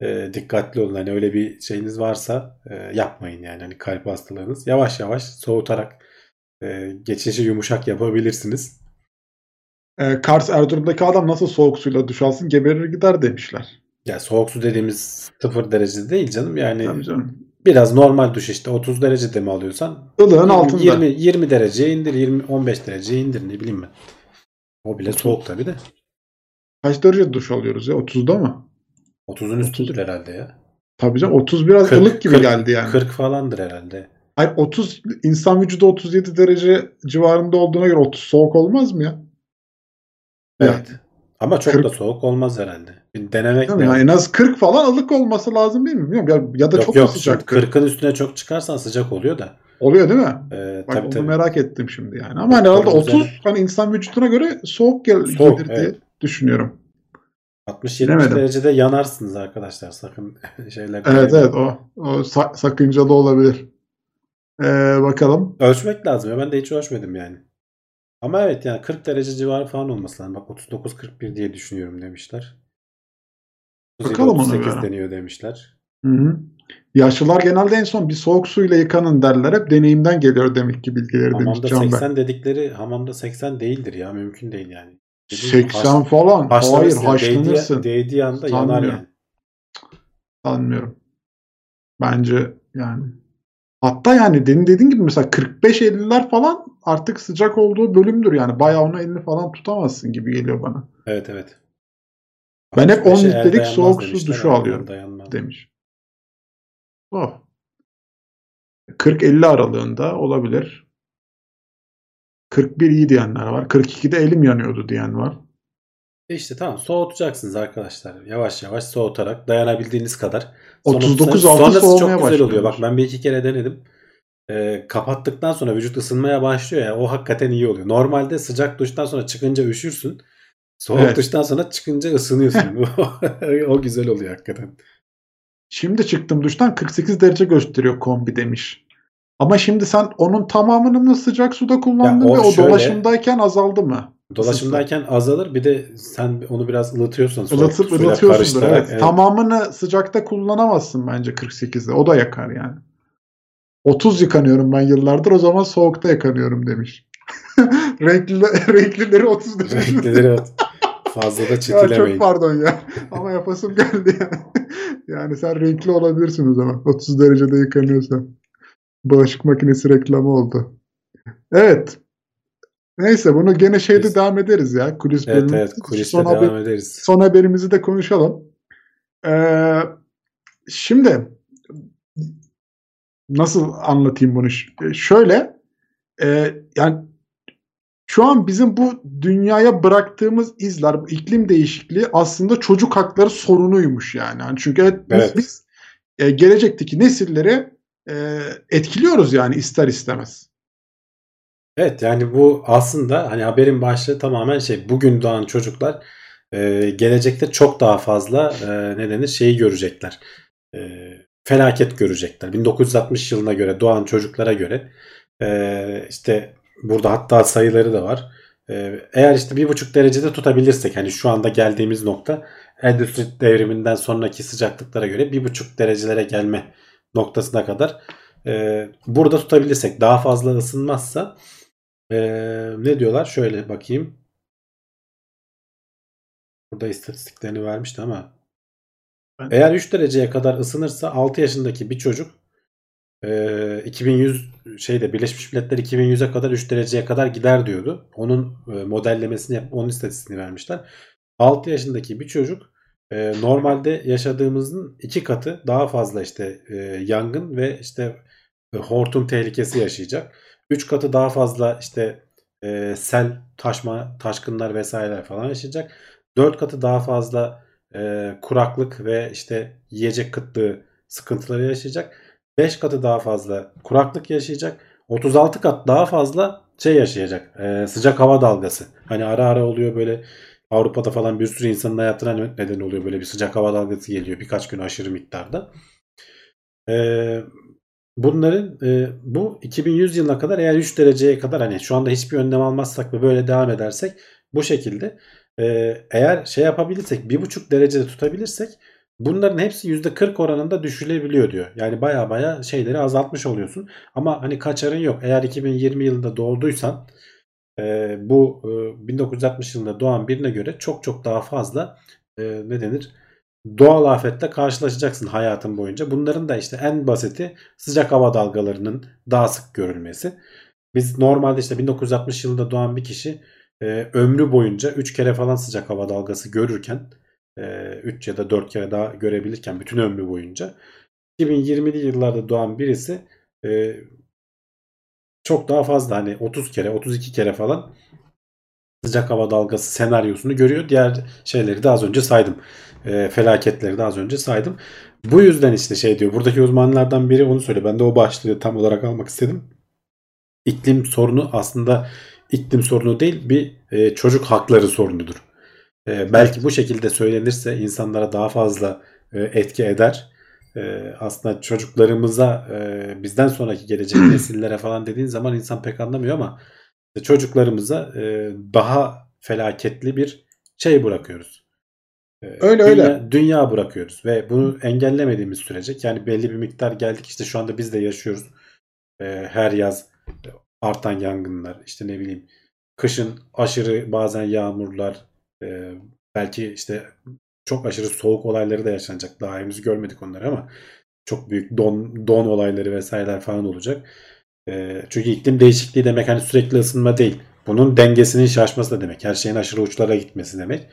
E, dikkatli olun. Hani öyle bir şeyiniz varsa e, yapmayın yani. Hani kalp hastalığınız. Yavaş yavaş soğutarak e, geçişi yumuşak yapabilirsiniz. Ee, Kars Erzurum'daki adam nasıl soğuk suyla duş alsın geberir gider demişler. Ya soğuk su dediğimiz sıfır derecede değil canım. Yani Tabii canım. biraz normal duş işte 30 derecede mi alıyorsan Ilığın 20, altında. 20, 20 dereceye indir 20 15 dereceye indir ne bileyim ben. O bile soğuk tabi de. Kaç derece duş alıyoruz ya? 30'da mı? 30'un üstüdür herhalde ya. Tabii canım 30 biraz 40, ılık gibi 40, geldi yani. 40 falandır herhalde. Hayır 30 insan vücudu 37 derece civarında olduğuna göre 30 soğuk olmaz mı ya? Evet. Ama çok 40 da soğuk olmaz herhalde. Bir denemek lazım. Yani en az 40 falan ılık olması lazım değil mi? Bilmiyorum. Ya, ya da yok çok yok sıcak? 40'ın üstüne çok çıkarsan sıcak oluyor da. Oluyor değil mi? Ee, Bak tabii onu tabii. merak ettim şimdi yani. Ama hani herhalde Doktor 30 güzel. hani insan vücuduna göre soğuk gel Soğuk, gelir diye evet. düşünüyorum. 60-70 Bilemedim. derecede yanarsınız arkadaşlar sakın [LAUGHS] şeyler. Evet evet o, o sa- sakıncalı olabilir. Ee, bakalım. Ölçmek lazım ya ben de hiç ölçmedim yani. Ama evet yani 40 derece civarı falan olması lazım. Bak 39-41 diye düşünüyorum demişler. Bakalım ona 38 göre. deniyor demişler. Hı hı. Yaşlılar genelde en son bir soğuk suyla yıkanın derler. Hep deneyimden geliyor demek ki bilgileri demiş Hamamda Can Bey. 80 dedikleri hamamda 80 değildir ya mümkün değil yani. Dediğim 80 haş- falan. Hayır haşlanırsın. Değdiği, değdiği anda yanar yani. Sanmıyorum. Bence yani. Hatta yani demin dediğin gibi mesela 45-50'ler falan artık sıcak olduğu bölümdür yani. Bayağı ona elini falan tutamazsın gibi geliyor bana. Evet evet. Ben hep 10 65'e el litrelik soğuk su duşu alıyorum dayanmaz. demiş. Oh. 40-50 aralığında olabilir. 41 iyi diyenler var. 42'de elim yanıyordu diyen var. E İşte tamam soğutacaksınız arkadaşlar. Yavaş yavaş soğutarak dayanabildiğiniz kadar. 39 Sonrası- altı sonrası soğumaya çok güzel oluyor. Bak ben bir iki kere denedim. Ee, kapattıktan sonra vücut ısınmaya başlıyor ya o hakikaten iyi oluyor. Normalde sıcak duştan sonra çıkınca üşürsün. Soğuk Evet. duştan sonra çıkınca ısınıyorsun. [LAUGHS] [LAUGHS] o güzel oluyor hakikaten. Şimdi çıktım duştan 48 derece gösteriyor kombi demiş. Ama şimdi sen onun tamamını mı sıcak suda kullandın Ya o ve o şöyle- dolaşımdayken azaldı mı? Dolaşımdayken azalır. Bir de sen onu biraz ılıtıyorsan soğuk Ilıtıp suyla karıştırarak, Evet. evet. Tamamını sıcakta kullanamazsın bence 48'de. O da yakar yani. 30 yıkanıyorum ben yıllardır o zaman soğukta yıkanıyorum demiş. [LAUGHS] Renkli, renklileri 30 derece. Renklileri at. fazla da Ya çitilemeyin. çok pardon ya. Ama yapasım geldi yani. Yani sen renkli olabilirsin o zaman. 30 derecede yıkanıyorsan. Bulaşık makinesi reklamı oldu. Evet. Neyse bunu gene şeyde Biz- devam ederiz ya. Kulis Evet bölümü. evet kuliste Son devam haber- ederiz. son haberimizi de konuşalım. Ee, şimdi nasıl anlatayım bunu? E, Şöyle e, yani şu an bizim bu dünyaya bıraktığımız izler, bu iklim değişikliği aslında çocuk hakları sorunuymuş yani. Yani çünkü evet, biz, Evet. biz e, gelecekteki nesilleri e, etkiliyoruz yani ister istemez. Evet yani bu aslında hani haberin başlığı tamamen şey bugün doğan çocuklar e, gelecekte çok daha fazla e, ne şeyi görecekler. E, felaket görecekler. 1960 yılına göre doğan çocuklara göre e, işte burada hatta sayıları da var. E, eğer işte bir buçuk derecede tutabilirsek hani şu anda geldiğimiz nokta endüstri devriminden sonraki sıcaklıklara göre bir buçuk derecelere gelme noktasına kadar e, burada tutabilirsek daha fazla ısınmazsa ee, ne diyorlar? Şöyle bakayım. Burada istatistiklerini vermişti ama Ben- eğer 3 dereceye kadar ısınırsa 6 yaşındaki bir çocuk e, 2100 şeyde Birleşmiş Milletler 2100'e kadar 3 dereceye kadar gider diyordu. Onun e, modellemesini yap, onun istatistiğini vermişler. 6 yaşındaki bir çocuk e, normalde yaşadığımızın iki katı daha fazla işte e, yangın ve işte e, hortum tehlikesi yaşayacak. 3 katı daha fazla işte e, sel, taşma, taşkınlar vesaireler falan yaşayacak. 4 katı daha fazla e, kuraklık ve işte yiyecek kıtlığı sıkıntıları yaşayacak. 5 katı daha fazla kuraklık yaşayacak. 36 kat daha fazla şey yaşayacak. e, sıcak hava dalgası. Hani ara ara oluyor böyle Avrupa'da falan bir sürü insanın hayatına neden oluyor böyle bir sıcak hava dalgası geliyor birkaç gün aşırı miktarda. Ee, bunların e, bu 2100 yılına kadar eğer 3 dereceye kadar hani şu anda hiçbir önlem almazsak ve böyle devam edersek bu şekilde e, eğer şey yapabilirsek 1,5 derecede tutabilirsek bunların hepsi %40 oranında düşülebiliyor diyor. Yani baya baya şeyleri azaltmış oluyorsun. Ama hani kaçarın yok. Eğer 2020 yılında doğduysan e, bu e, 1960 yılında doğan birine göre çok çok daha fazla e, ne denir? Doğal afetle karşılaşacaksın hayatın boyunca. Bunların da işte en basiti sıcak hava dalgalarının daha sık görülmesi. Biz normalde işte 1960 yılında doğan bir kişi e, ömrü boyunca 3 kere falan sıcak hava dalgası görürken 3 ya da 4 kere daha görebilirken bütün ömrü boyunca 2020'li yıllarda doğan birisi e, çok daha fazla hani 30 kere 32 kere falan sıcak hava dalgası senaryosunu görüyor. Diğer şeyleri de az önce saydım. E, felaketleri de az önce saydım. Bu yüzden işte şey diyor. Buradaki uzmanlardan biri onu söylüyor. Ben de o başlığı tam olarak almak istedim. İklim sorunu aslında iklim sorunu değil bir e, çocuk hakları sorunudur. E, belki bu şekilde söylenirse insanlara daha fazla e, etki eder. E, aslında çocuklarımıza e, bizden sonraki gelecek [CLEARS THROAT] nesillere falan dediğin zaman insan pek anlamıyor ama işte çocuklarımıza e, daha felaketli bir şey bırakıyoruz. E, Öyle, dünya, öyle. Dünya bırakıyoruz ve bunu engellemediğimiz sürece yani belli bir miktar geldik işte şu anda biz de yaşıyoruz. E, her yaz artan yangınlar işte ne bileyim kışın aşırı bazen yağmurlar e, belki işte çok aşırı soğuk olayları da yaşanacak. Daha henüz görmedik onları ama çok büyük don, don olayları vesaireler falan olacak. E, çünkü iklim değişikliği demek hani sürekli ısınma değil. Bunun dengesinin şaşması da demek. Her şeyin aşırı uçlara gitmesi demek.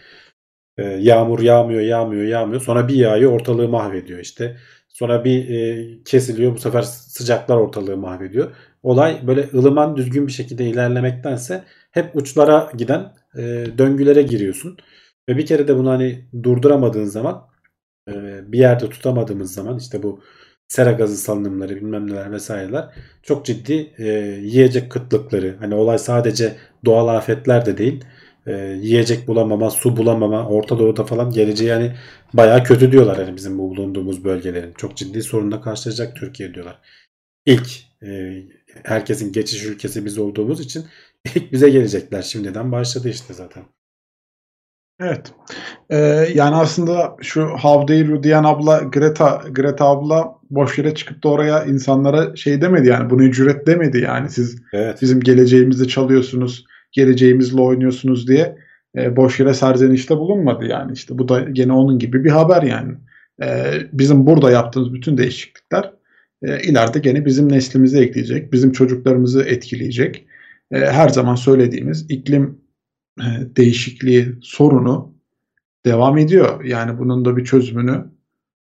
E, yağmur yağmıyor, yağmıyor, yağmıyor. Sonra bir yağıyor ortalığı mahvediyor işte. Sonra bir e, kesiliyor bu sefer sıcaklar ortalığı mahvediyor. Olay böyle ılıman düzgün bir şekilde ilerlemektense hep uçlara giden e, döngülere giriyorsun. Ve bir kere de bunu hani durduramadığın zaman e, bir yerde tutamadığımız zaman işte bu sera gazı salınımları bilmem neler vesaireler çok ciddi e, yiyecek kıtlıkları hani olay sadece doğal afetler de değil e, yiyecek bulamama su bulamama Orta Doğu'da falan geleceği yani baya kötü diyorlar hani bizim bu bulunduğumuz bölgelerin çok ciddi sorunla karşılaşacak Türkiye diyorlar. İlk e, herkesin geçiş ülkesi biz olduğumuz için [LAUGHS] ilk bize gelecekler şimdiden başladı işte zaten. Evet. Ee, yani aslında şu How dare you diyen abla Greta Greta abla boş yere çıkıp da oraya insanlara şey demedi yani bunu ücret demedi yani siz Evet. bizim geleceğimizi çalıyorsunuz, geleceğimizle oynuyorsunuz diye e, boş yere serzenişte bulunmadı yani işte bu da gene onun gibi bir haber yani. E, bizim burada yaptığımız bütün değişiklikler e, ileride gene bizim neslimizi ekleyecek, bizim çocuklarımızı etkileyecek. E, her zaman söylediğimiz iklim e, değişikliği sorunu devam ediyor. Yani bunun da bir çözümünü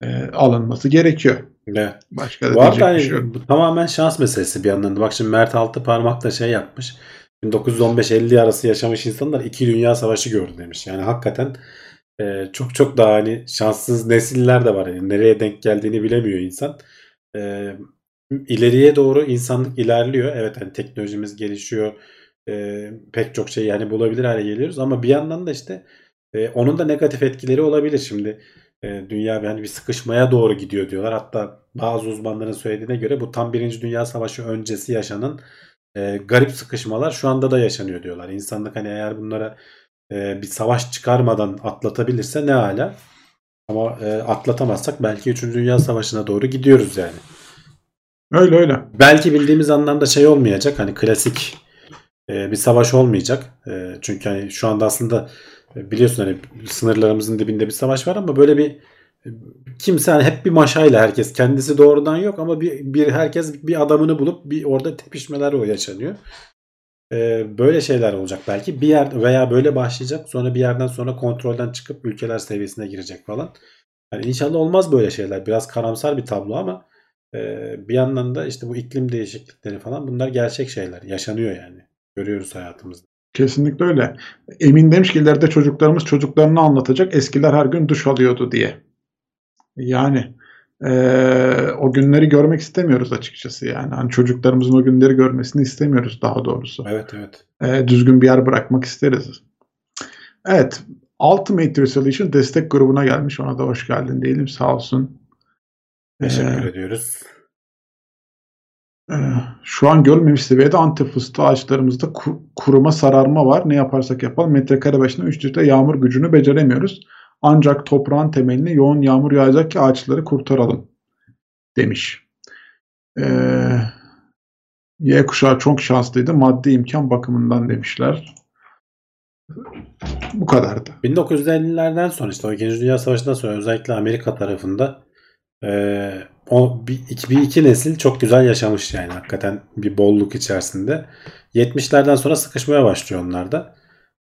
e, alınması gerekiyor. Evet. Başka da arada diyecek bir hani şey yok. bu tamamen şans meselesi bir yandan. da. Bak şimdi Mert Altı parmakla şey yapmış. 1915-50 arası yaşamış insanlar iki dünya savaşı gördü demiş. Yani hakikaten e, çok çok daha hani şanssız nesiller de var. Yani nereye denk geldiğini bilemiyor insan. E, ileriye doğru insanlık ilerliyor. Evet hani teknolojimiz gelişiyor. E, pek çok şey yani bulabilir hale geliyoruz. Ama bir yandan da işte e, onun da negatif etkileri olabilir. Şimdi e, dünya yani bir sıkışmaya doğru gidiyor diyorlar. Hatta bazı uzmanların söylediğine göre bu tam Birinci Dünya Savaşı öncesi yaşanan e, garip sıkışmalar şu anda da yaşanıyor diyorlar. İnsanlık hani eğer bunlara e, bir savaş çıkarmadan atlatabilirse ne hala. Ama e, atlatamazsak belki 3. Dünya Savaşı'na doğru gidiyoruz yani. Öyle öyle. Belki bildiğimiz anlamda şey olmayacak. Hani klasik e, bir savaş olmayacak. E, çünkü hani şu anda aslında e, biliyorsun hani sınırlarımızın dibinde bir savaş var ama böyle bir kimse hani hep bir maşayla herkes kendisi doğrudan yok ama bir, bir herkes bir adamını bulup bir orada tepişmeler o yaşanıyor. E, böyle şeyler olacak belki bir yer veya böyle başlayacak sonra bir yerden sonra kontrolden çıkıp ülkeler seviyesine girecek falan. Yani inşallah olmaz böyle şeyler. Biraz karamsar bir tablo ama e, bir yandan da işte bu iklim değişiklikleri falan bunlar gerçek şeyler. Yaşanıyor yani. Görüyoruz hayatımızda. Kesinlikle öyle. Emin demiş ki ileride çocuklarımız çocuklarını anlatacak. Eskiler her gün duş alıyordu diye. Yani eee, o günleri görmek istemiyoruz açıkçası yani. Hani çocuklarımızın o günleri görmesini istemiyoruz daha doğrusu. Evet evet. Eee, düzgün bir yer bırakmak isteriz. Evet. Ultimate Resolution destek grubuna gelmiş. Ona da hoş geldin diyelim. Sağ olsun. Teşekkür Ee, ediyoruz. Ee, Şu an görmemiş seviyede antep fıstığı ağaçlarımızda ku- kuruma sararma var. Ne yaparsak yapalım metrekare başına 3 litre yağmur gücünü beceremiyoruz. Ancak toprağın temeline yoğun yağmur yağacak ki ağaçları kurtaralım demiş. Ee, Y kuşağı çok şanslıydı maddi imkan bakımından demişler. Bu kadardı. 1950'lerden sonra işte o 2. Dünya Savaşı'ndan sonra özellikle Amerika tarafında e, o bir iki, bir iki nesil çok güzel yaşamış yani hakikaten bir bolluk içerisinde. 70'lerden sonra sıkışmaya başlıyor onlar da.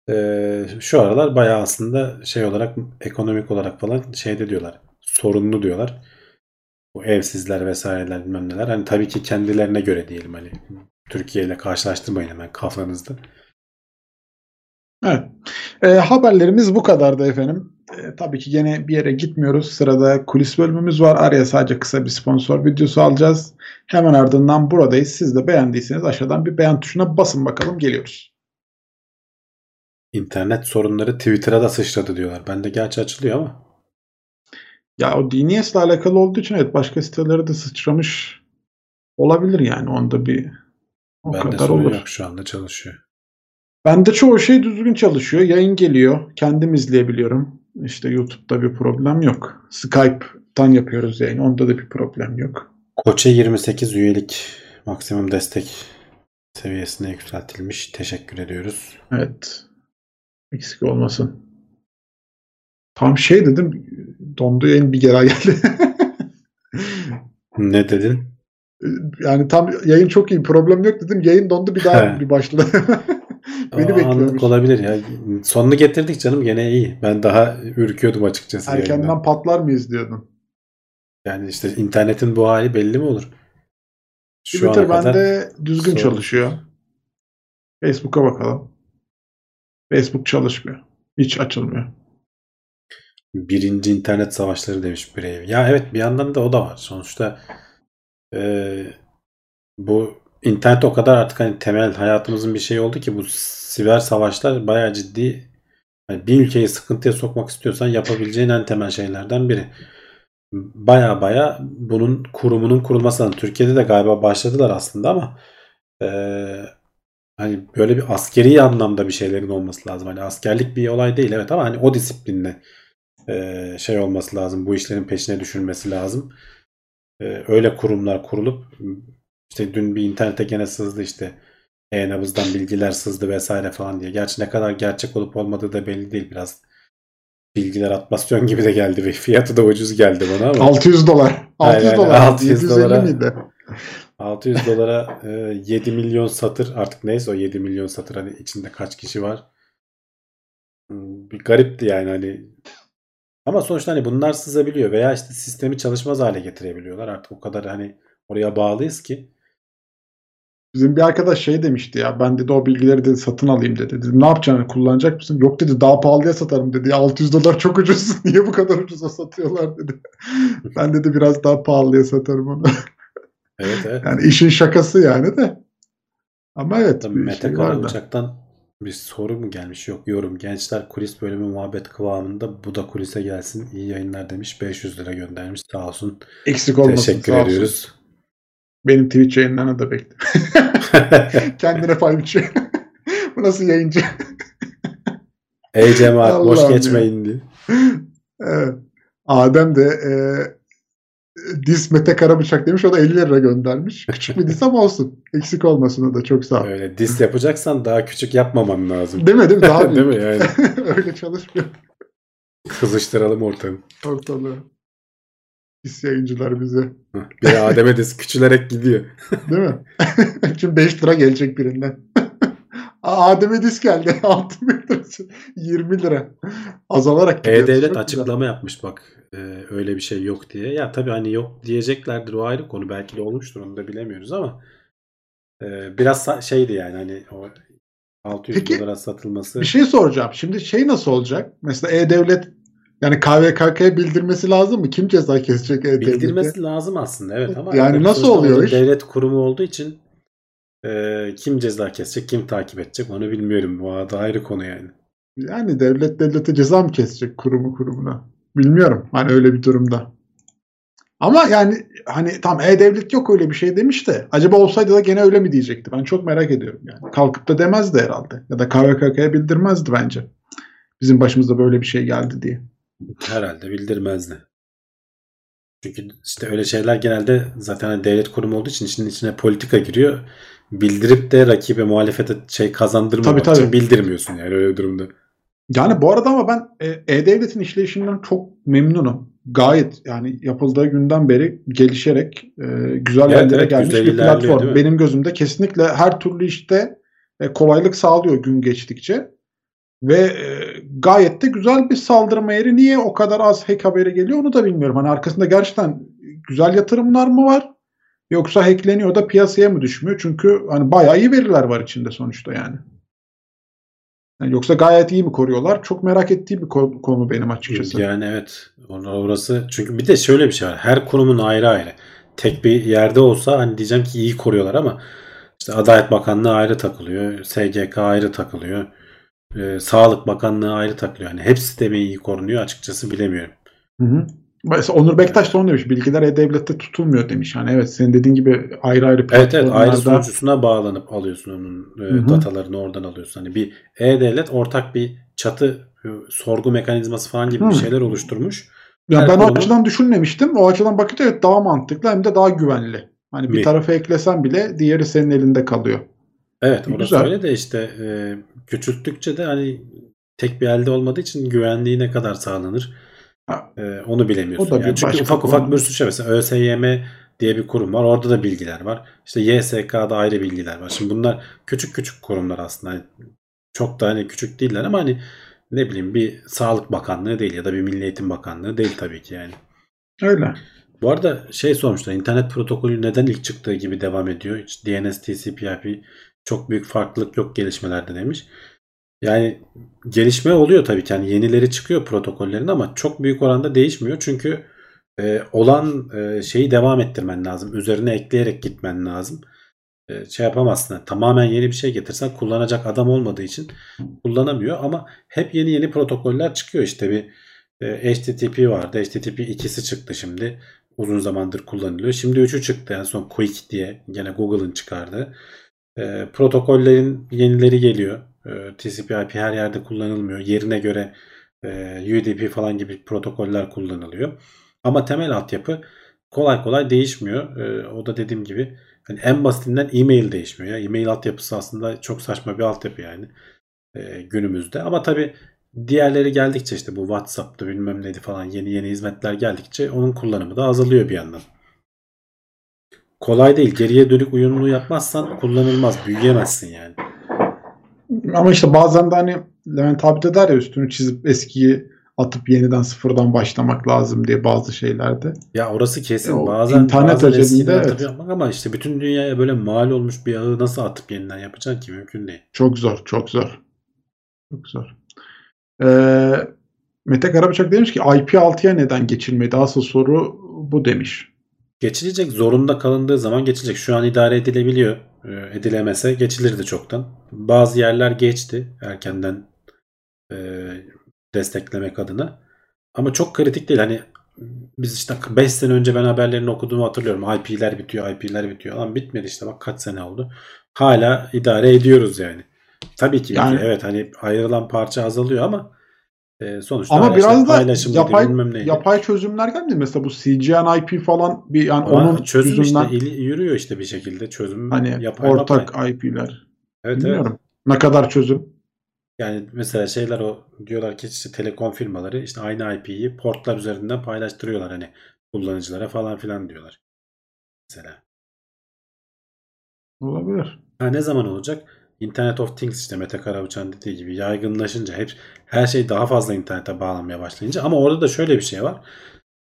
E, şu aralar bayağı aslında şey olarak ekonomik olarak falan şeyde diyorlar. Sorunlu diyorlar. Bu evsizler vesaireler bilmem neler. Hani tabii ki kendilerine göre diyelim hani Türkiye ile karşılaştırmayın hemen kafanızda. Evet. E, haberlerimiz bu kadardı efendim. E, tabii ki yine bir yere gitmiyoruz. Sırada kulis bölümümüz var. Araya sadece kısa bir sponsor videosu alacağız. Hemen ardından buradayız. Siz de beğendiyseniz aşağıdan bir beğen tuşuna basın bakalım. Geliyoruz. İnternet sorunları Twitter'a da sıçradı diyorlar. Bende gerçi açılıyor ama. Ya o DNS'le alakalı olduğu için evet başka sitelere de sıçramış olabilir yani. Onda bir o Bende kadar sorun olur. yok şu anda çalışıyor. Bende çoğu şey düzgün çalışıyor. Yayın geliyor. Kendim izleyebiliyorum. İşte YouTube'da bir problem yok. Skype'tan yapıyoruz yayın. Onda da bir problem yok. Koç'a 28 üyelik maksimum destek seviyesine yükseltilmiş. Teşekkür ediyoruz. Evet. Eksik olmasın. Tam şey dedim. Dondu yayın bir kere geldi. [LAUGHS] Ne dedin? yani tam yayın çok iyi. Problem yok dedim. Yayın dondu bir daha bir başladı. [LAUGHS] Beni Aa, bekliyormuş. olabilir ya. Sonunu getirdik canım gene iyi. Ben daha ürküyordum açıkçası. Erkenden yayından. patlar mıyız diyordun. Yani işte internetin bu hali belli mi olur? Şu Twitter kadar bende düzgün sorun. çalışıyor. Facebook'a bakalım. Facebook çalışmıyor. Hiç açılmıyor. birinci internet savaşları demiş birey. Ya evet bir yandan da o da var. Sonuçta e, bu internet o kadar artık hani temel hayatımızın bir şeyi oldu ki bu siber savaşlar bayağı ciddi. Hani bir ülkeyi sıkıntıya sokmak istiyorsan yapabileceğin en temel şeylerden biri. Baya baya bunun kurumunun kurulması. Türkiye'de de galiba başladılar aslında ama e, hani böyle bir askeri anlamda bir şeylerin olması lazım. Hani askerlik bir olay değil evet ama hani o disiplinle e, şey olması lazım. Bu işlerin peşine düşülmesi lazım. E, öyle kurumlar kurulup işte dün bir internete gene sızdı işte e-nabızdan bilgiler sızdı vesaire falan diye. Gerçi ne kadar gerçek olup olmadığı da belli değil biraz. Bilgiler atmasyon gibi de geldi ve [LAUGHS] fiyatı da ucuz geldi bana ama 600 dolar. 600 Aynen, dolar. 600 750 dolara. miydi? 600 dolara e, 7 milyon satır artık neyse o 7 milyon satır hani içinde kaç kişi var. Hmm, Bir garipti yani hani Ama sonuçta hani bunlar sızabiliyor veya işte sistemi çalışmaz hale getirebiliyorlar. Artık o kadar hani oraya bağlıyız ki. Bizim bir arkadaş şey demişti ya ben dedi o bilgileri dedi satın alayım dedi. Dedim ne yapacaksın kullanacak mısın? Yok dedi daha pahalıya satarım dedi. Ya 600 dolar çok ucuz. [LAUGHS] Niye bu kadar ucuza satıyorlar dedi. [LAUGHS] ben dedi biraz daha pahalıya satarım onu. [LAUGHS] Evet evet. yani işin şakası yani de. Ama evet Tabii Mete şey. Karabuçak'tan bir soru mu gelmiş? Yok yorum. Gençler kulis bölümü muhabbet kıvamında bu da kulise gelsin. İyi yayınlar demiş. 500 lira göndermiş. Sağ olsun. Eksik olmasın. Teşekkür sağ olsun. ediyoruz. Benim Twitch yayınlarına da bekle. [LAUGHS] Kendine pay biçiyor. [LAUGHS] bu nasıl yayıncı? Ey cemaat boş Allah'ım ya. geçmeyin diye. Evet. Adem de e, Dis Mete Karabıçak demiş. O da 50 lira göndermiş. Küçük bir dis ama olsun. Eksik olmasın o da çok sağ ol. Öyle dis yapacaksan daha küçük yapmaman lazım. Değil mi? Değil mi? Daha [LAUGHS] Değil mi yani? [LAUGHS] Öyle çalışmıyor Kızıştıralım ortamı. ortalığı. Dis yayıncılar bize. Bir Adem'e dis küçülerek gidiyor. Değil mi? [LAUGHS] Şimdi 5 lira gelecek birinden. Adem'e dis geldi. 6 lirası. 20 lira. Azalarak gidiyor. E-Devlet Çok güzel. açıklama yapmış bak e, öyle bir şey yok diye. Ya tabii hani yok diyeceklerdir o ayrı konu. Belki de olmuştur onu da bilemiyoruz ama e, biraz şeydi yani hani o 600 Peki, dolara satılması. Bir şey soracağım. Şimdi şey nasıl olacak? Mesela E-Devlet yani KVKK'ya bildirmesi lazım mı? Kim ceza kesecek E-Devlet'e? Bildirmesi lazım aslında evet ama Yani nasıl oluyor iş? Devlet kurumu olduğu için e, kim ceza kesecek, kim takip edecek onu bilmiyorum. Bu da ayrı konu yani. Yani devlet devlete ceza mı kesecek kurumu kurumuna? Bilmiyorum. Hani öyle bir durumda. Ama yani hani tam E-Devlet yok öyle bir şey demiş de acaba olsaydı da gene öyle mi diyecekti? Ben çok merak ediyorum yani. Kalkıp da demezdi herhalde. Ya da KVKK'ya bildirmezdi bence. Bizim başımıza böyle bir şey geldi diye. Herhalde bildirmezdi. Çünkü işte öyle şeyler genelde zaten hani devlet kurumu olduğu için işin içine politika giriyor. Bildirip de rakibe muhalefete şey kazandırmamak Tabii, tabii. için bildirmiyorsun yani öyle bir durumda. Yani bu arada ama ben e, E-Devlet'in işleyişinden çok memnunum. Gayet yani yapıldığı günden beri gelişerek e, güzel Evet, yerlere evet, gelmiş güzel bir platform. Benim gözümde kesinlikle her türlü işte e, kolaylık sağlıyor gün geçtikçe. Ve e, gayet de güzel bir saldırma yeri. Niye o kadar az hack haberi geliyor onu da bilmiyorum. Hani arkasında gerçekten güzel yatırımlar mı var? Yoksa hackleniyor da piyasaya mı düşmüyor? Çünkü hani bayağı iyi veriler var içinde sonuçta yani. Yani yoksa gayet iyi mi koruyorlar? Çok merak ettiğim bir ko- konu benim açıkçası. Yani evet or- orası çünkü bir de şöyle bir şey var. Her kurumun ayrı ayrı. Tek bir yerde olsa hani diyeceğim ki iyi koruyorlar ama işte Adalet Bakanlığı ayrı takılıyor. SGK ayrı takılıyor. e, Sağlık Bakanlığı ayrı takılıyor. Yani hepsi de mi iyi korunuyor açıkçası bilemiyorum. Hı hı. Mesela Onur Bektaş da onu demiş. Bilgiler E-Devlet'te tutulmuyor demiş. Yani evet senin dediğin gibi ayrı ayrı Evet evet ayrı sunucusuna bağlanıp alıyorsun onun e, datalarını oradan alıyorsun. Hani bir e-devlet ortak bir çatı e, sorgu mekanizması falan gibi bir Hı. şeyler oluşturmuş. Ya Her ben o kurumun- açıdan düşünmemiştim. O açıdan bakınca evet daha mantıklı hem de daha güvenli. Hani bir Mi? tarafı eklesen bile diğeri senin elinde kalıyor. Evet orası güzel. öyle de işte e, küçülttükçe de hani tek bir elde olmadığı için güvenliği ne kadar sağlanır Ha. e, onu bilemiyorsun. O da bir Yani çünkü başka ufak konu. ufak bir sürü şey mesela ÖSYM diye bir kurum var. Orada da bilgiler var. İşte YSK'da ayrı bilgiler var. Şimdi bunlar küçük küçük kurumlar aslında. Hani çok da hani küçük değiller ama hani ne bileyim bir Sağlık Bakanlığı değil ya da bir Milli Eğitim Bakanlığı değil tabii ki yani. Öyle. Bu arada şey sormuşlar. internet protokolü neden ilk çıktığı gibi devam ediyor? Hiç DNS, TCP/IP çok büyük farklılık yok gelişmelerde demiş. Yani gelişme oluyor tabii ki. Yani yenileri çıkıyor protokollerin ama çok büyük oranda değişmiyor. Çünkü e, olan e, şeyi devam ettirmen lazım. Üzerine ekleyerek gitmen lazım. E, şey yapamazsın. Tamamen yeni bir şey getirsen kullanacak adam olmadığı için kullanamıyor ama hep yeni yeni protokoller çıkıyor. İşte bir e, HTTP vardı. HTTP 2'si çıktı şimdi. Uzun zamandır kullanılıyor. Şimdi 3'ü çıktı en son Quick diye. Gene Google'ın çıkardığı. E, protokollerin yenileri geliyor. E, TCP/IP her yerde kullanılmıyor. Yerine göre e, UDP falan gibi protokoller kullanılıyor. Ama temel altyapı kolay kolay değişmiyor. E, o da dediğim gibi hani en basitinden e-mail değişmiyor. Ya. E-mail altyapısı aslında çok saçma bir altyapı yani e, günümüzde. Ama tabii diğerleri geldikçe işte bu WhatsApp'ta bilmem neydi falan yeni yeni hizmetler geldikçe onun kullanımı da azalıyor bir yandan. Kolay değil. Geriye dönük uyumlu yapmazsan kullanılmaz. Büyüyemezsin yani. Ama işte bazen de hani Levent abi de der ya üstünü çizip eskiyi atıp yeniden sıfırdan başlamak lazım diye bazı şeylerde. Ya orası kesin. E, bazen internet bazen atıp evet. yapmak ama işte bütün dünyaya böyle mal olmuş bir ağı nasıl atıp yeniden yapacaksın ki mümkün değil. Çok zor, çok zor. Çok zor. Ee, Mete Karabıçak demiş ki IP6'ya neden geçilmedi? Asıl soru bu demiş. Geçilecek zorunda kalındığı zaman geçilecek. Şu an idare edilebiliyor. Ee, Edilemese geçilirdi çoktan. Bazı yerler geçti erkenden e, desteklemek adına. Ama çok kritik değil. Hani biz işte 5 sene önce ben haberlerini okuduğumu hatırlıyorum. IP'ler bitiyor, IP'ler bitiyor. Lan bitmedi işte bak kaç sene oldu. Hala idare ediyoruz yani. Tabii ki Yani- evet hani ayrılan parça azalıyor ama e, sonuçta Ama biraz işte da yapay bilmem neydi. yapay çözümler geldi. Mesela bu CGN IP falan bir yani Ama onun çözüm yüzünden işte yürüyor işte bir şekilde çözüm hani yapay ortak mapay. IP'ler. Evet evet. Bilmiyorum. Ne kadar çözüm? Yani mesela şeyler o diyorlar ki işte telekom firmaları işte aynı IP'yi portlar üzerinden paylaştırıyorlar hani kullanıcılara falan filan diyorlar. Mesela. Olabilir. Ha ne zaman olacak? Internet of Things işte Mete Karabıçan dediği gibi yaygınlaşınca hep her şey daha fazla internete bağlanmaya başlayınca ama orada da şöyle bir şey var.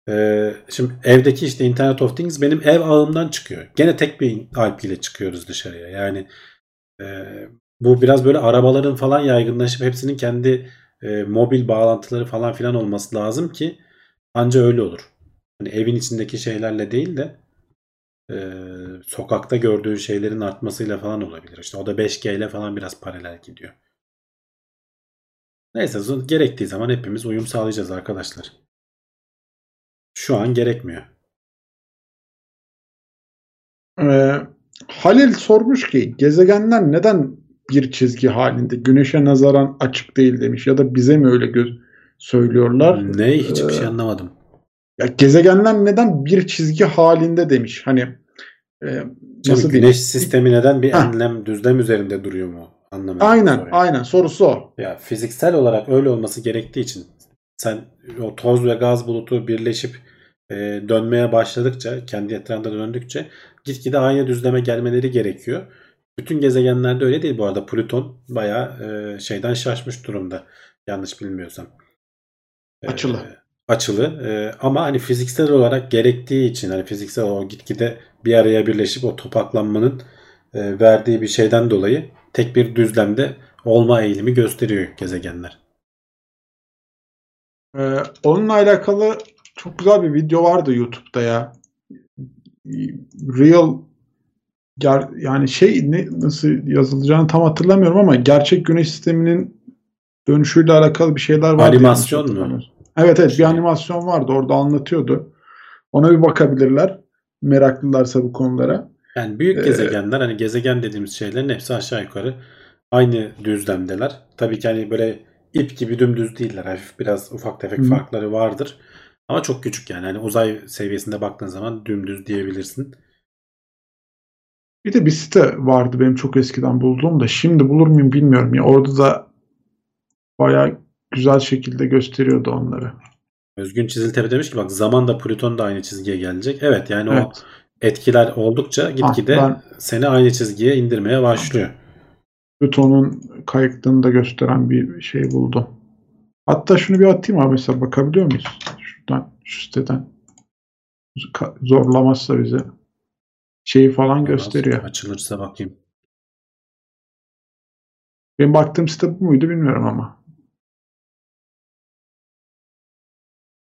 Ee, şimdi evdeki işte Internet of Things benim ev ağımdan çıkıyor. Gene tek bir IP ile çıkıyoruz dışarıya. Yani e, bu biraz böyle arabaların falan yaygınlaşıp hepsinin kendi e, mobil bağlantıları falan filan olması lazım ki anca öyle olur. Hani evin içindeki şeylerle değil de e, sokakta gördüğü şeylerin artmasıyla falan olabilir. İşte o da 5G ile falan biraz paralel gidiyor. Neyse gerektiği zaman hepimiz uyum sağlayacağız arkadaşlar. Şu an gerekmiyor. Ee, Halil sormuş ki gezegenler neden bir çizgi halinde güneşe nazaran açık değil demiş ya da bize mi öyle gö- söylüyorlar? Ne hiçbir Ee, şey anlamadım. Ya gezegenler neden bir çizgi halinde demiş. Hani e, nasıl diyeyim? güneş sistemi neden bir Ha. enlem düzlem üzerinde duruyor mu? Anlamadım. Aynen, soruyu. aynen. Sorusu o. Ya fiziksel olarak öyle olması gerektiği için sen o toz ve gaz bulutu birleşip e, dönmeye başladıkça, kendi etrafında döndükçe gitgide aynı düzleme gelmeleri gerekiyor. Bütün gezegenlerde öyle değil bu arada. Plüton bayağı e, şeyden şaşmış durumda. Yanlış bilmiyorsam. E, Açılı. E, ama hani fiziksel olarak gerektiği için hani fiziksel o gitgide bir araya birleşip o topaklanmanın e, verdiği bir şeyden dolayı tek bir düzlemde olma eğilimi gösteriyor gezegenler. Ee, onunla alakalı çok güzel bir video vardı YouTube'da ya. Real ger- yani şey ne nasıl yazılacağını tam hatırlamıyorum ama gerçek güneş sisteminin dönüşüyle alakalı bir şeyler vardı. Animasyon mu? Evet evet bir Şey. animasyon vardı orada anlatıyordu. Ona bir bakabilirler meraklılarsa bu konulara. Yani büyük Ee, gezegenler hani gezegen dediğimiz şeylerin hepsi aşağı yukarı aynı düzlemdeler. Tabii ki hani böyle ip gibi dümdüz değiller. Hafif biraz ufak tefek Hı. farkları vardır. Ama çok küçük yani. Hani uzay seviyesinde baktığın zaman dümdüz diyebilirsin. Bir de bir site vardı benim çok eskiden bulduğum da şimdi bulur muyum bilmiyorum ya orada da bayağı güzel şekilde gösteriyordu onları. Özgün Çiziltepe demiş ki bak zaman da Plüton da aynı çizgiye gelecek. Evet yani o Evet. etkiler oldukça gitgide ben- seni aynı çizgiye indirmeye başlıyor. Plüton'un kayıklığını da gösteren bir şey buldum. Hatta şunu bir atayım abi mesela bakabiliyor muyuz? Şuradan şu siteden. Zorlamazsa bize şeyi falan gösteriyor. Açılırsa bakayım. Benim baktığım site bu muydu bilmiyorum ama.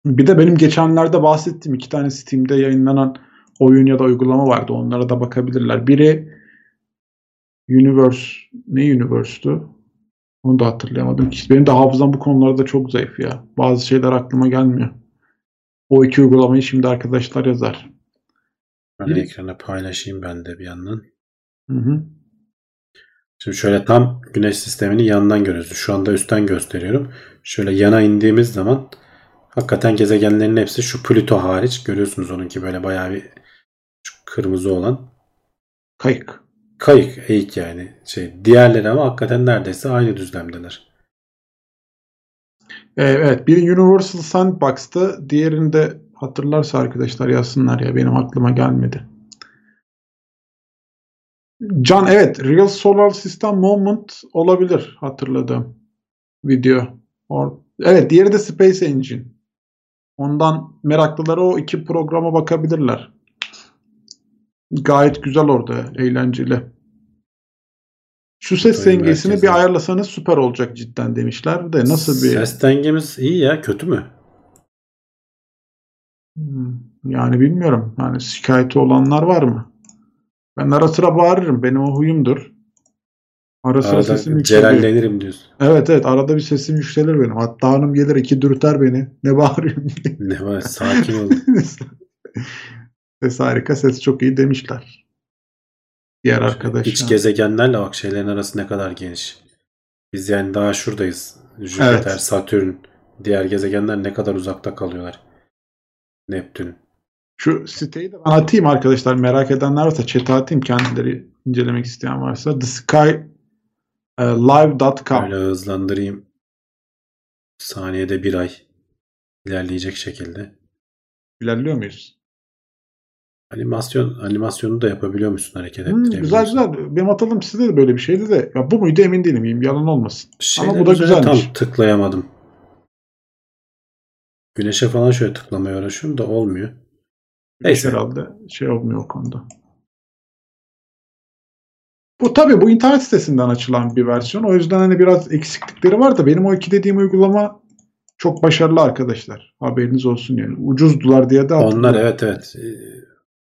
Bir de benim geçenlerde bahsettiğim iki tane Steam'de yayınlanan oyun ya da uygulama vardı. Onlara da bakabilirler. Biri Universe, ne Universe'tu? Onu da hatırlayamadım. Benim de hafızam bu konularda çok zayıf ya. Bazı şeyler aklıma gelmiyor. O iki uygulamayı şimdi arkadaşlar yazar. Ben Biri- ekrana paylaşayım ben de bir yandan. Hı hı. Şimdi şöyle tam güneş sistemini yandan görüyoruz. Şu anda üstten gösteriyorum. Şöyle yana indiğimiz zaman hakikaten gezegenlerin hepsi şu Plüto hariç görüyorsunuz onunki böyle bayağı bir şu kırmızı olan Kayık. kayık eğik yani şey diğerleri ama hakikaten neredeyse aynı düzlemdeler. Ee, Evet, biri Universal Sandbox'tı. Diğerini de hatırlarsa arkadaşlar yazsınlar ya benim aklıma gelmedi. Can evet Real Solar System Moment olabilir hatırladığım video. Or Evet diğeri de Space Engine. Ondan meraklıları o iki programa bakabilirler. Gayet güzel orada. Eğlenceli. Şu ses Duyum dengesini merkezi. bir ayarlasanız süper olacak cidden demişler de nasıl bir Ses dengemiz iyi ya kötü mü? Hmm, yani bilmiyorum. Yani şikayeti olanlar var mı? Ben ara sıra bağırırım. Benim o huyumdur. Ara sıra sesim Arada yükseliyor. celallenirim diyorsun. Evet evet arada bir sesim yükselir benim. Hatta hanım gelir iki dürter beni. Ne bağırıyorsun diye. [LAUGHS] Ne var sakin ol. [LAUGHS] ses harika ses çok iyi demişler. Diğer arkadaşlar. İç gezegenlerle bak şeylerin arası ne kadar geniş. Biz yani daha şuradayız. Jüpiter, Evet. Satürn, diğer gezegenler ne kadar uzakta kalıyorlar. Neptün. Şu siteyi de ben atayım arkadaşlar. Merak edenler varsa chat'e atayım. Kendileri incelemek isteyen varsa. The Sky live.com Böyle hızlandırayım. Saniyede bir ay ilerleyecek şekilde. İlerliyor muyuz? Animasyon animasyonu da yapabiliyor musun hareket Hmm, güzel güzel. Benim atılım sizde de böyle bir şeydi de. Ya bu muydu emin değilim. Yalan olmasın. Şeyler bu da güzelmiş. Tam tıklayamadım. Güneşe falan şöyle tıklamaya uğraşıyorum da olmuyor. Neyse. Herhalde şey olmuyor o konuda. Bu tabii bu internet sitesinden açılan bir versiyon. O yüzden hani biraz eksiklikleri var da benim o iki dediğim uygulama çok başarılı arkadaşlar. Haberiniz olsun yani. Ucuzdular diye de Onlar evet evet. e,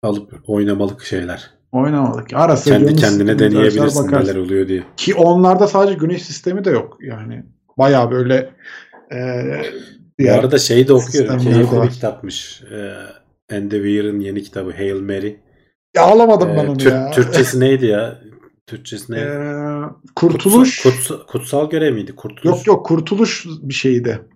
alıp oynamalık şeyler. Oynamadık. Ara sıra Kendi kendine deneyebilirsin bakarsın. neler oluyor diye. Ki onlarda sadece güneş sistemi de yok. Yani bayağı böyle e, Bu diğer- arada şeyi de okuyorum. Keyifli bir kitapmış. Ee, Andy Weir'ın yeni kitabı Hail Mary. Ya alamadım Ee, ben onu Türk- ya. Türkçesi neydi ya? Türkçesi ne? Ee, kurtuluş. Kutsal, kutsal, kutsal görev miydi? Kurtuluş. Yok yok kurtuluş bir şeydi.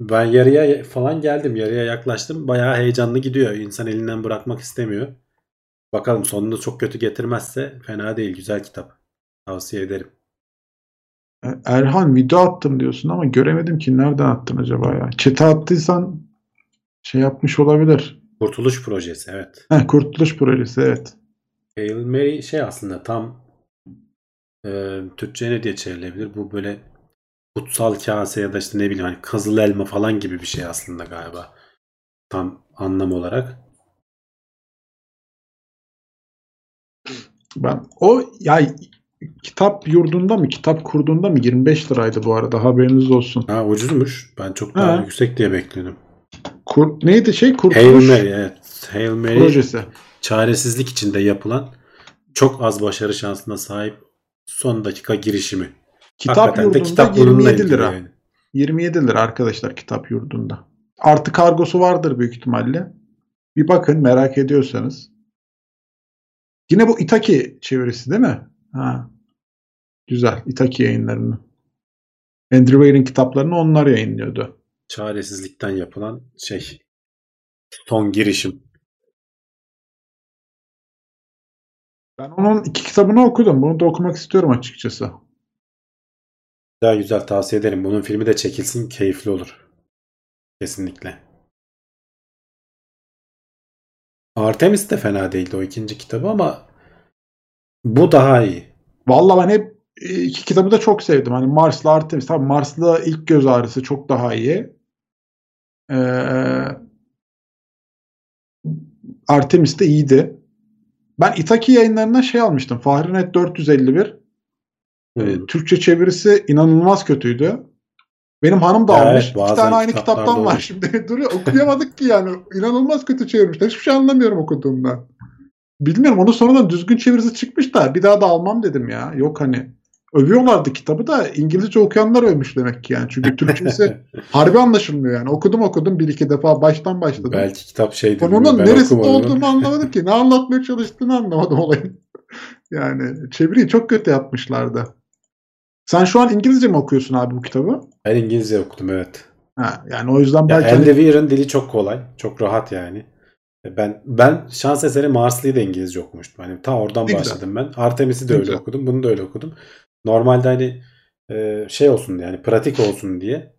Ben yarıya falan geldim. Yarıya yaklaştım. Bayağı heyecanlı gidiyor. İnsan elinden bırakmak istemiyor. Bakalım sonunu çok kötü getirmezse fena değil. Güzel kitap. Tavsiye ederim. E, Erhan video attım diyorsun ama göremedim ki nereden attın acaba ya? Chat'e attıysan şey yapmış olabilir. Kurtuluş projesi evet. Heh, Kurtuluş Projesi evet. Hail Mary şey aslında tam e, Türkçe ne diye çevrilebilir? Bu böyle kutsal kase ya da işte ne bileyim hani kızıl elma falan gibi bir şey aslında galiba. Tam anlam olarak. Ben o ya kitap yurdunda mı kitap kurduğunda mı 25 liraydı bu arada haberiniz olsun. Ha ucuzmuş. Ben çok daha Ha. yüksek diye bekliyordum. Kur, neydi şey Hail Kurtuluş Mary evet. Hail Mary Projesi. Çaresizlik içinde yapılan çok az başarı şansına sahip son dakika girişimi. Kitap Hakikaten yurdunda kitap bununla 27 ilgili lira. yani. 27 lira arkadaşlar kitap yurdunda. Artı kargosu vardır büyük ihtimalle. Bir bakın merak ediyorsanız. Yine bu Itaki çevirisi değil mi? Ha. Güzel. Itaki yayınlarını. Andrew Weir'in kitaplarını onlar yayınlıyordu. Çaresizlikten yapılan şey. Son girişim. Ben onun iki kitabını okudum. Bunu da okumak istiyorum açıkçası. Daha güzel tavsiye ederim. Bunun filmi de çekilsin keyifli olur. Kesinlikle. Artemis de fena değildi o ikinci kitabı ama bu daha iyi. Vallahi ben hep e, iki kitabı da çok sevdim. Hani Mars'la Artemis. Tabii Mars'la ilk göz ağrısı çok daha iyi. Ee, Artemis de iyiydi. Ben Itaki yayınlarından şey almıştım. Fahrenheit 451. Ee, Hmm. Türkçe çevirisi inanılmaz kötüydü. Benim hanım da Evet, almış. İki tane aynı kitaptan var olur. şimdi. [LAUGHS] Duruyor. Okuyamadık ki yani. İnanılmaz kötü çevirmişler. Hiçbir şey anlamıyorum okuduğumdan. Bilmiyorum. Onun sonradan düzgün çevirisi çıkmış da bir daha da almam dedim ya. Yok hani övüyorlardı kitabı da İngilizce okuyanlar övmüş demek ki yani. Çünkü Türkçesi [LAUGHS] harbi anlaşılmıyor yani. Okudum okudum bir iki defa baştan başladım. Belki kitap şeydi. Konunun neresinde olduğunu anlamadım ki. Ne anlatmaya çalıştığını anlamadım olayın. [LAUGHS] Yani çeviriyi çok kötü yapmışlardı. Sen şu an İngilizce mi okuyorsun abi bu kitabı? Ben İngilizce okudum evet. Ha, yani o yüzden Ya belki hani- Weir'ın dili çok kolay. Çok rahat yani. Ben ben şans eseri Marslı'yı da İngilizce okumuştum. Hani ta oradan Ne güzel. başladım ben. Artemis'i de Ne öyle güzel. okudum. Bunu da öyle okudum. Normalde hani e, şey olsun diye yani pratik olsun diye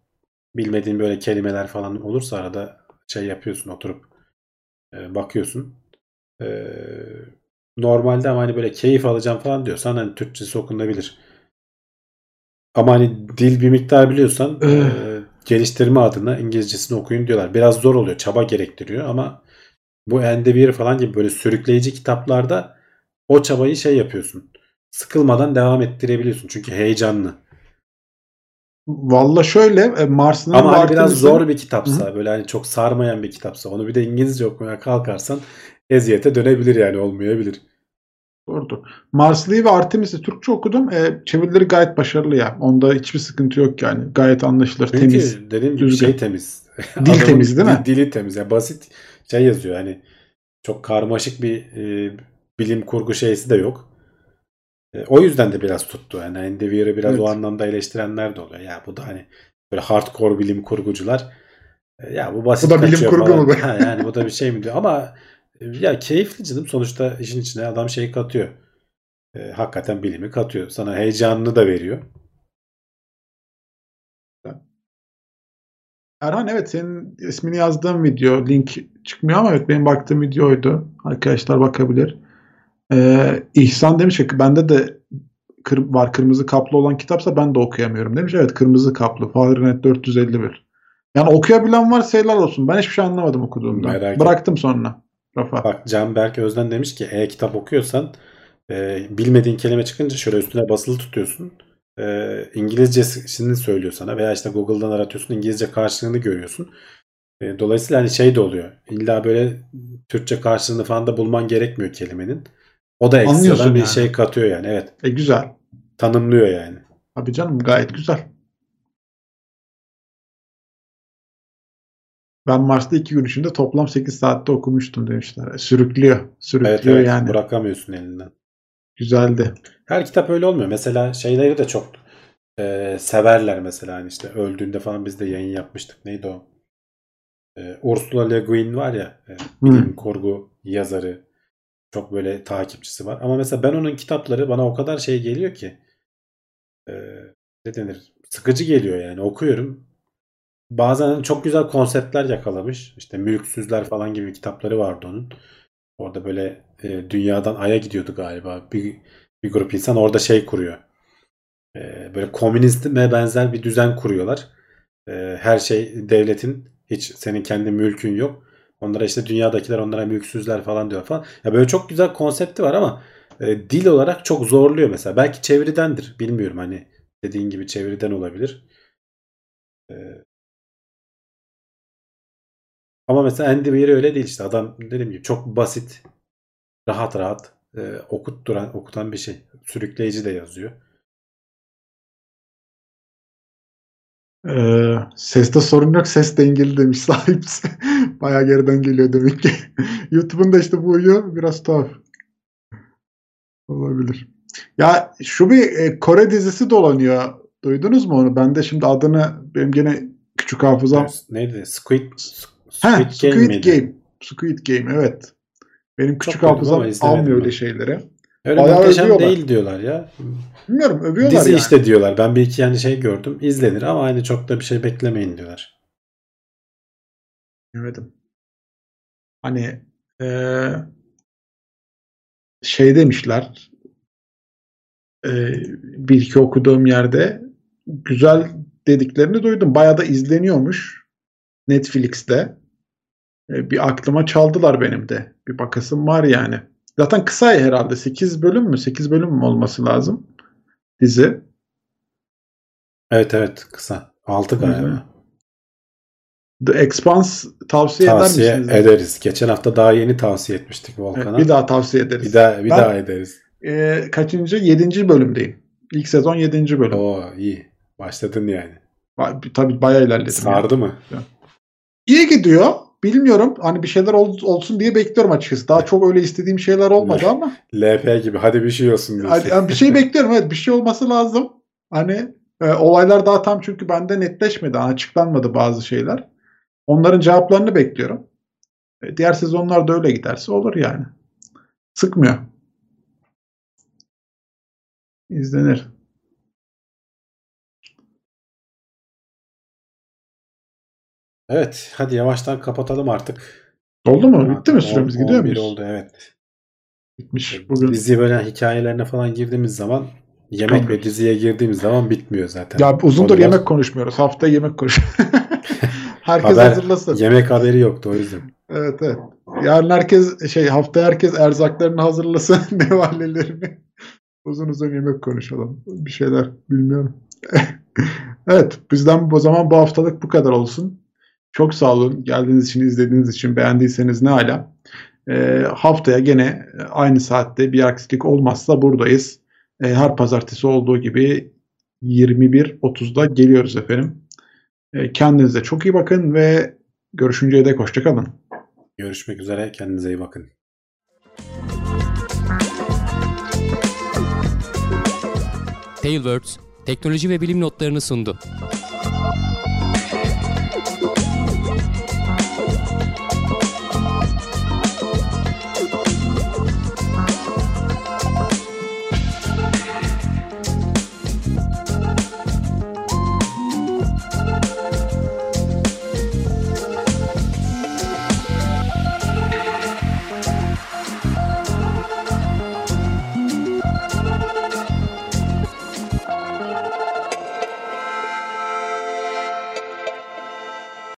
bilmediğin böyle kelimeler falan olursa arada şey yapıyorsun oturup e, bakıyorsun. E, normalde ama hani böyle keyif alacağım falan diyorsan hani Türkçesi okunabilir. Ama hani dil bir miktar biliyorsan e, geliştirme adına İngilizcesini okuyun diyorlar. Biraz zor oluyor. Çaba gerektiriyor ama bu Endeavor falan gibi böyle sürükleyici kitaplarda o çabayı şey yapıyorsun. Sıkılmadan devam ettirebiliyorsun. Çünkü heyecanlı. Valla şöyle e, Mars'ın Ama hani biraz zor bir kitapsa böyle hani çok sarmayan bir kitapsa onu bir de İngilizce okumaya kalkarsan eziyete dönebilir yani olmayabilir. Doğrudur. Marslı'yı ve Artemis'i Türkçe okudum. E, çevirileri gayet başarılı ya. Onda hiçbir sıkıntı yok yani. Gayet anlaşılır, Çünkü temiz. dediğim gibi düzgün. şey temiz. Dil [LAUGHS] Adamın temiz değil mi? dil- Dili temiz. Yani basit şey yazıyor. Hani çok karmaşık bir e, bilim kurgu şeysi de yok. E, o yüzden de biraz tuttu. Yani Endeavor'ı biraz Evet. o anlamda eleştirenler de oluyor. Ya bu da hani böyle hardcore bilim kurgucular e, ya bu basit Bu da bilim kurgu falan. mu? Ha, yani bu da bir şey mi diyor. Ama e, ya keyifli canım. Sonuçta işin içine adam şey katıyor. E, hakikaten bilimi katıyor. Sana heyecanını da veriyor. Erhan evet senin ismini yazdığın video link çıkmıyor ama evet benim baktığım videoydu. Arkadaşlar bakabilir. Ee, İhsan demiş ki bende de kır, var kırmızı kaplı olan kitapsa ben de okuyamıyorum demiş. Evet kırmızı kaplı Fahrenheit 451. Yani okuyabilen varsa helal olsun. Ben hiçbir şey anlamadım okuduğumda. Merak. Bıraktım sonra. Rafa. Bak Canberk Özden demiş ki e-kitap okuyorsan e, bilmediğin kelime çıkınca şöyle üstüne basılı tutuyorsun. E, İngilizcesini söylüyor sana veya işte Google'dan aratıyorsun İngilizce karşılığını görüyorsun. E, dolayısıyla hani şey de oluyor. İlla böyle Türkçe karşılığını falan da bulman gerekmiyor kelimenin. O da Anlıyorsun bir yani. şey katıyor yani. Evet. E güzel. Tanımlıyor yani. Abi canım gayet güzel. Ben Mars'ta iki gün içinde toplam 8 saatte okumuştum demişler. Sürüklüyor. Sürüklüyor Evet evet. yani. Bırakamıyorsun elinden. Güzeldi. Her kitap öyle olmuyor. Mesela şeyleri de çok e, severler mesela hani işte öldüğünde falan biz de yayın yapmıştık. Neydi o? E, Ursula Le Guin var ya e, bilim kurgu yazarı. Çok böyle takipçisi var. Ama mesela ben onun kitapları bana o kadar şey geliyor ki e, ne denir? Sıkıcı geliyor yani. Okuyorum. Bazen hani çok güzel konseptler yakalamış. İşte Mülksüzler falan gibi kitapları vardı onun. Orada böyle e, dünyadan Ay'a gidiyordu galiba. Bir, bir grup insan orada şey kuruyor. E, böyle komünizme benzer bir düzen kuruyorlar. E, her şey devletin hiç senin kendi mülkün yok. Onlara işte dünyadakiler onlara mülksüzler falan diyor falan. Ya böyle çok güzel konsepti var ama e, dil olarak çok zorluyor mesela. Belki çeviridendir. Bilmiyorum hani dediğin gibi çeviriden olabilir. E, ama mesela Andy Weir öyle değil işte. Adam dediğim gibi çok basit, rahat rahat e, okutturan, okutan bir şey. Sürükleyici de yazıyor. Ee, seste sorun yok. Ses dengeli demiş sahipsi. Bayağı geriden geliyor demek ki. [LAUGHS] YouTube'un da işte bu uyuyor. Biraz tuhaf. Olabilir. Ya şu bir e, Kore dizisi dolanıyor. Duydunuz mu onu? Ben de şimdi adını benim gene küçük hafızam. Neydi? Squid, Squid, Squid Game Game. miydi? Squid Game evet. Benim küçük duydum hafızam almıyor öyle şeyleri. Öyle Bayağı muhteşem övüyorlar. değil diyorlar ya. Bilmiyorum övüyorlar Dizi yani. işte diyorlar. Ben bir iki yani şey gördüm. İzlenir ama aynı çok da bir şey beklemeyin diyorlar. Evet. Hani eee, şey demişler eee, bir iki okuduğum yerde güzel dediklerini duydum. Bayağı da izleniyormuş Netflix'te. E, bir aklıma çaldılar benim de. Bir bakasım var yani. Zaten kısa herhalde. 8 bölüm mü? 8 bölüm mü olması lazım dizi. Evet evet kısa. 6 Hı hı. The Expanse tavsiye, Tavsiye eder misiniz? ederiz. Geçen hafta daha yeni tavsiye etmiştik Evet, Volkan'a. bir daha tavsiye ederiz. bir daha, bir Ben- daha ederiz. e, kaçıncı? Yedinci bölümdeyim. İlk sezon yedinci bölüm. Oo iyi. Başladın yani. Ba- Tabii bayağı ilerledim. Sardı mı? yani. İyi gidiyor. Bilmiyorum. Hani bir şeyler ol- olsun diye bekliyorum açıkçası. Daha çok öyle istediğim şeyler olmadı ama [LAUGHS] LP gibi. Hadi bir şey olsun diyorsun. hani, hani bir şey bekliyorum. Evet bir şey olması lazım. Hani e, olaylar daha tam çünkü bende netleşmedi. Açıklanmadı bazı şeyler. Onların cevaplarını bekliyorum. E, diğer sezonlarda öyle giderse olur yani. Sıkmıyor. İzlenir. Evet. Hadi yavaştan kapatalım artık. Oldu mu? Bitti mi On- süremiz? Gidiyor 11 muyuz? oldu evet. Bitmiş. Bugün Dizi böyle hikayelerine falan girdiğimiz zaman Yemek ve diziye girdiğimiz zaman bitmiyor zaten. Ya uzundur Konular. yemek konuşmuyoruz. Haftaya yemek konuşuyoruz. [LAUGHS] herkes Haber- hazırlasın. Yemek haberi yoktu o yüzden. Evet evet. Yarın herkes şey hafta herkes erzaklarını hazırlasın [LAUGHS] nevalelerini. Uzun uzun yemek konuşalım. Bir şeyler bilmiyorum. [LAUGHS] evet bizden o zaman bu haftalık bu kadar olsun. Çok sağ olun. Geldiğiniz için, izlediğiniz için, beğendiyseniz ne hala. Ee, haftaya gene aynı saatte bir aksilik olmazsa buradayız. Ee, her pazartesi olduğu gibi 21.30'da geliyoruz efendim. Ee, kendinize çok iyi bakın ve görüşünceye dek hoşçakalın. Görüşmek üzere. Kendinize iyi bakın. Tailwords teknoloji ve bilim notlarını sundu.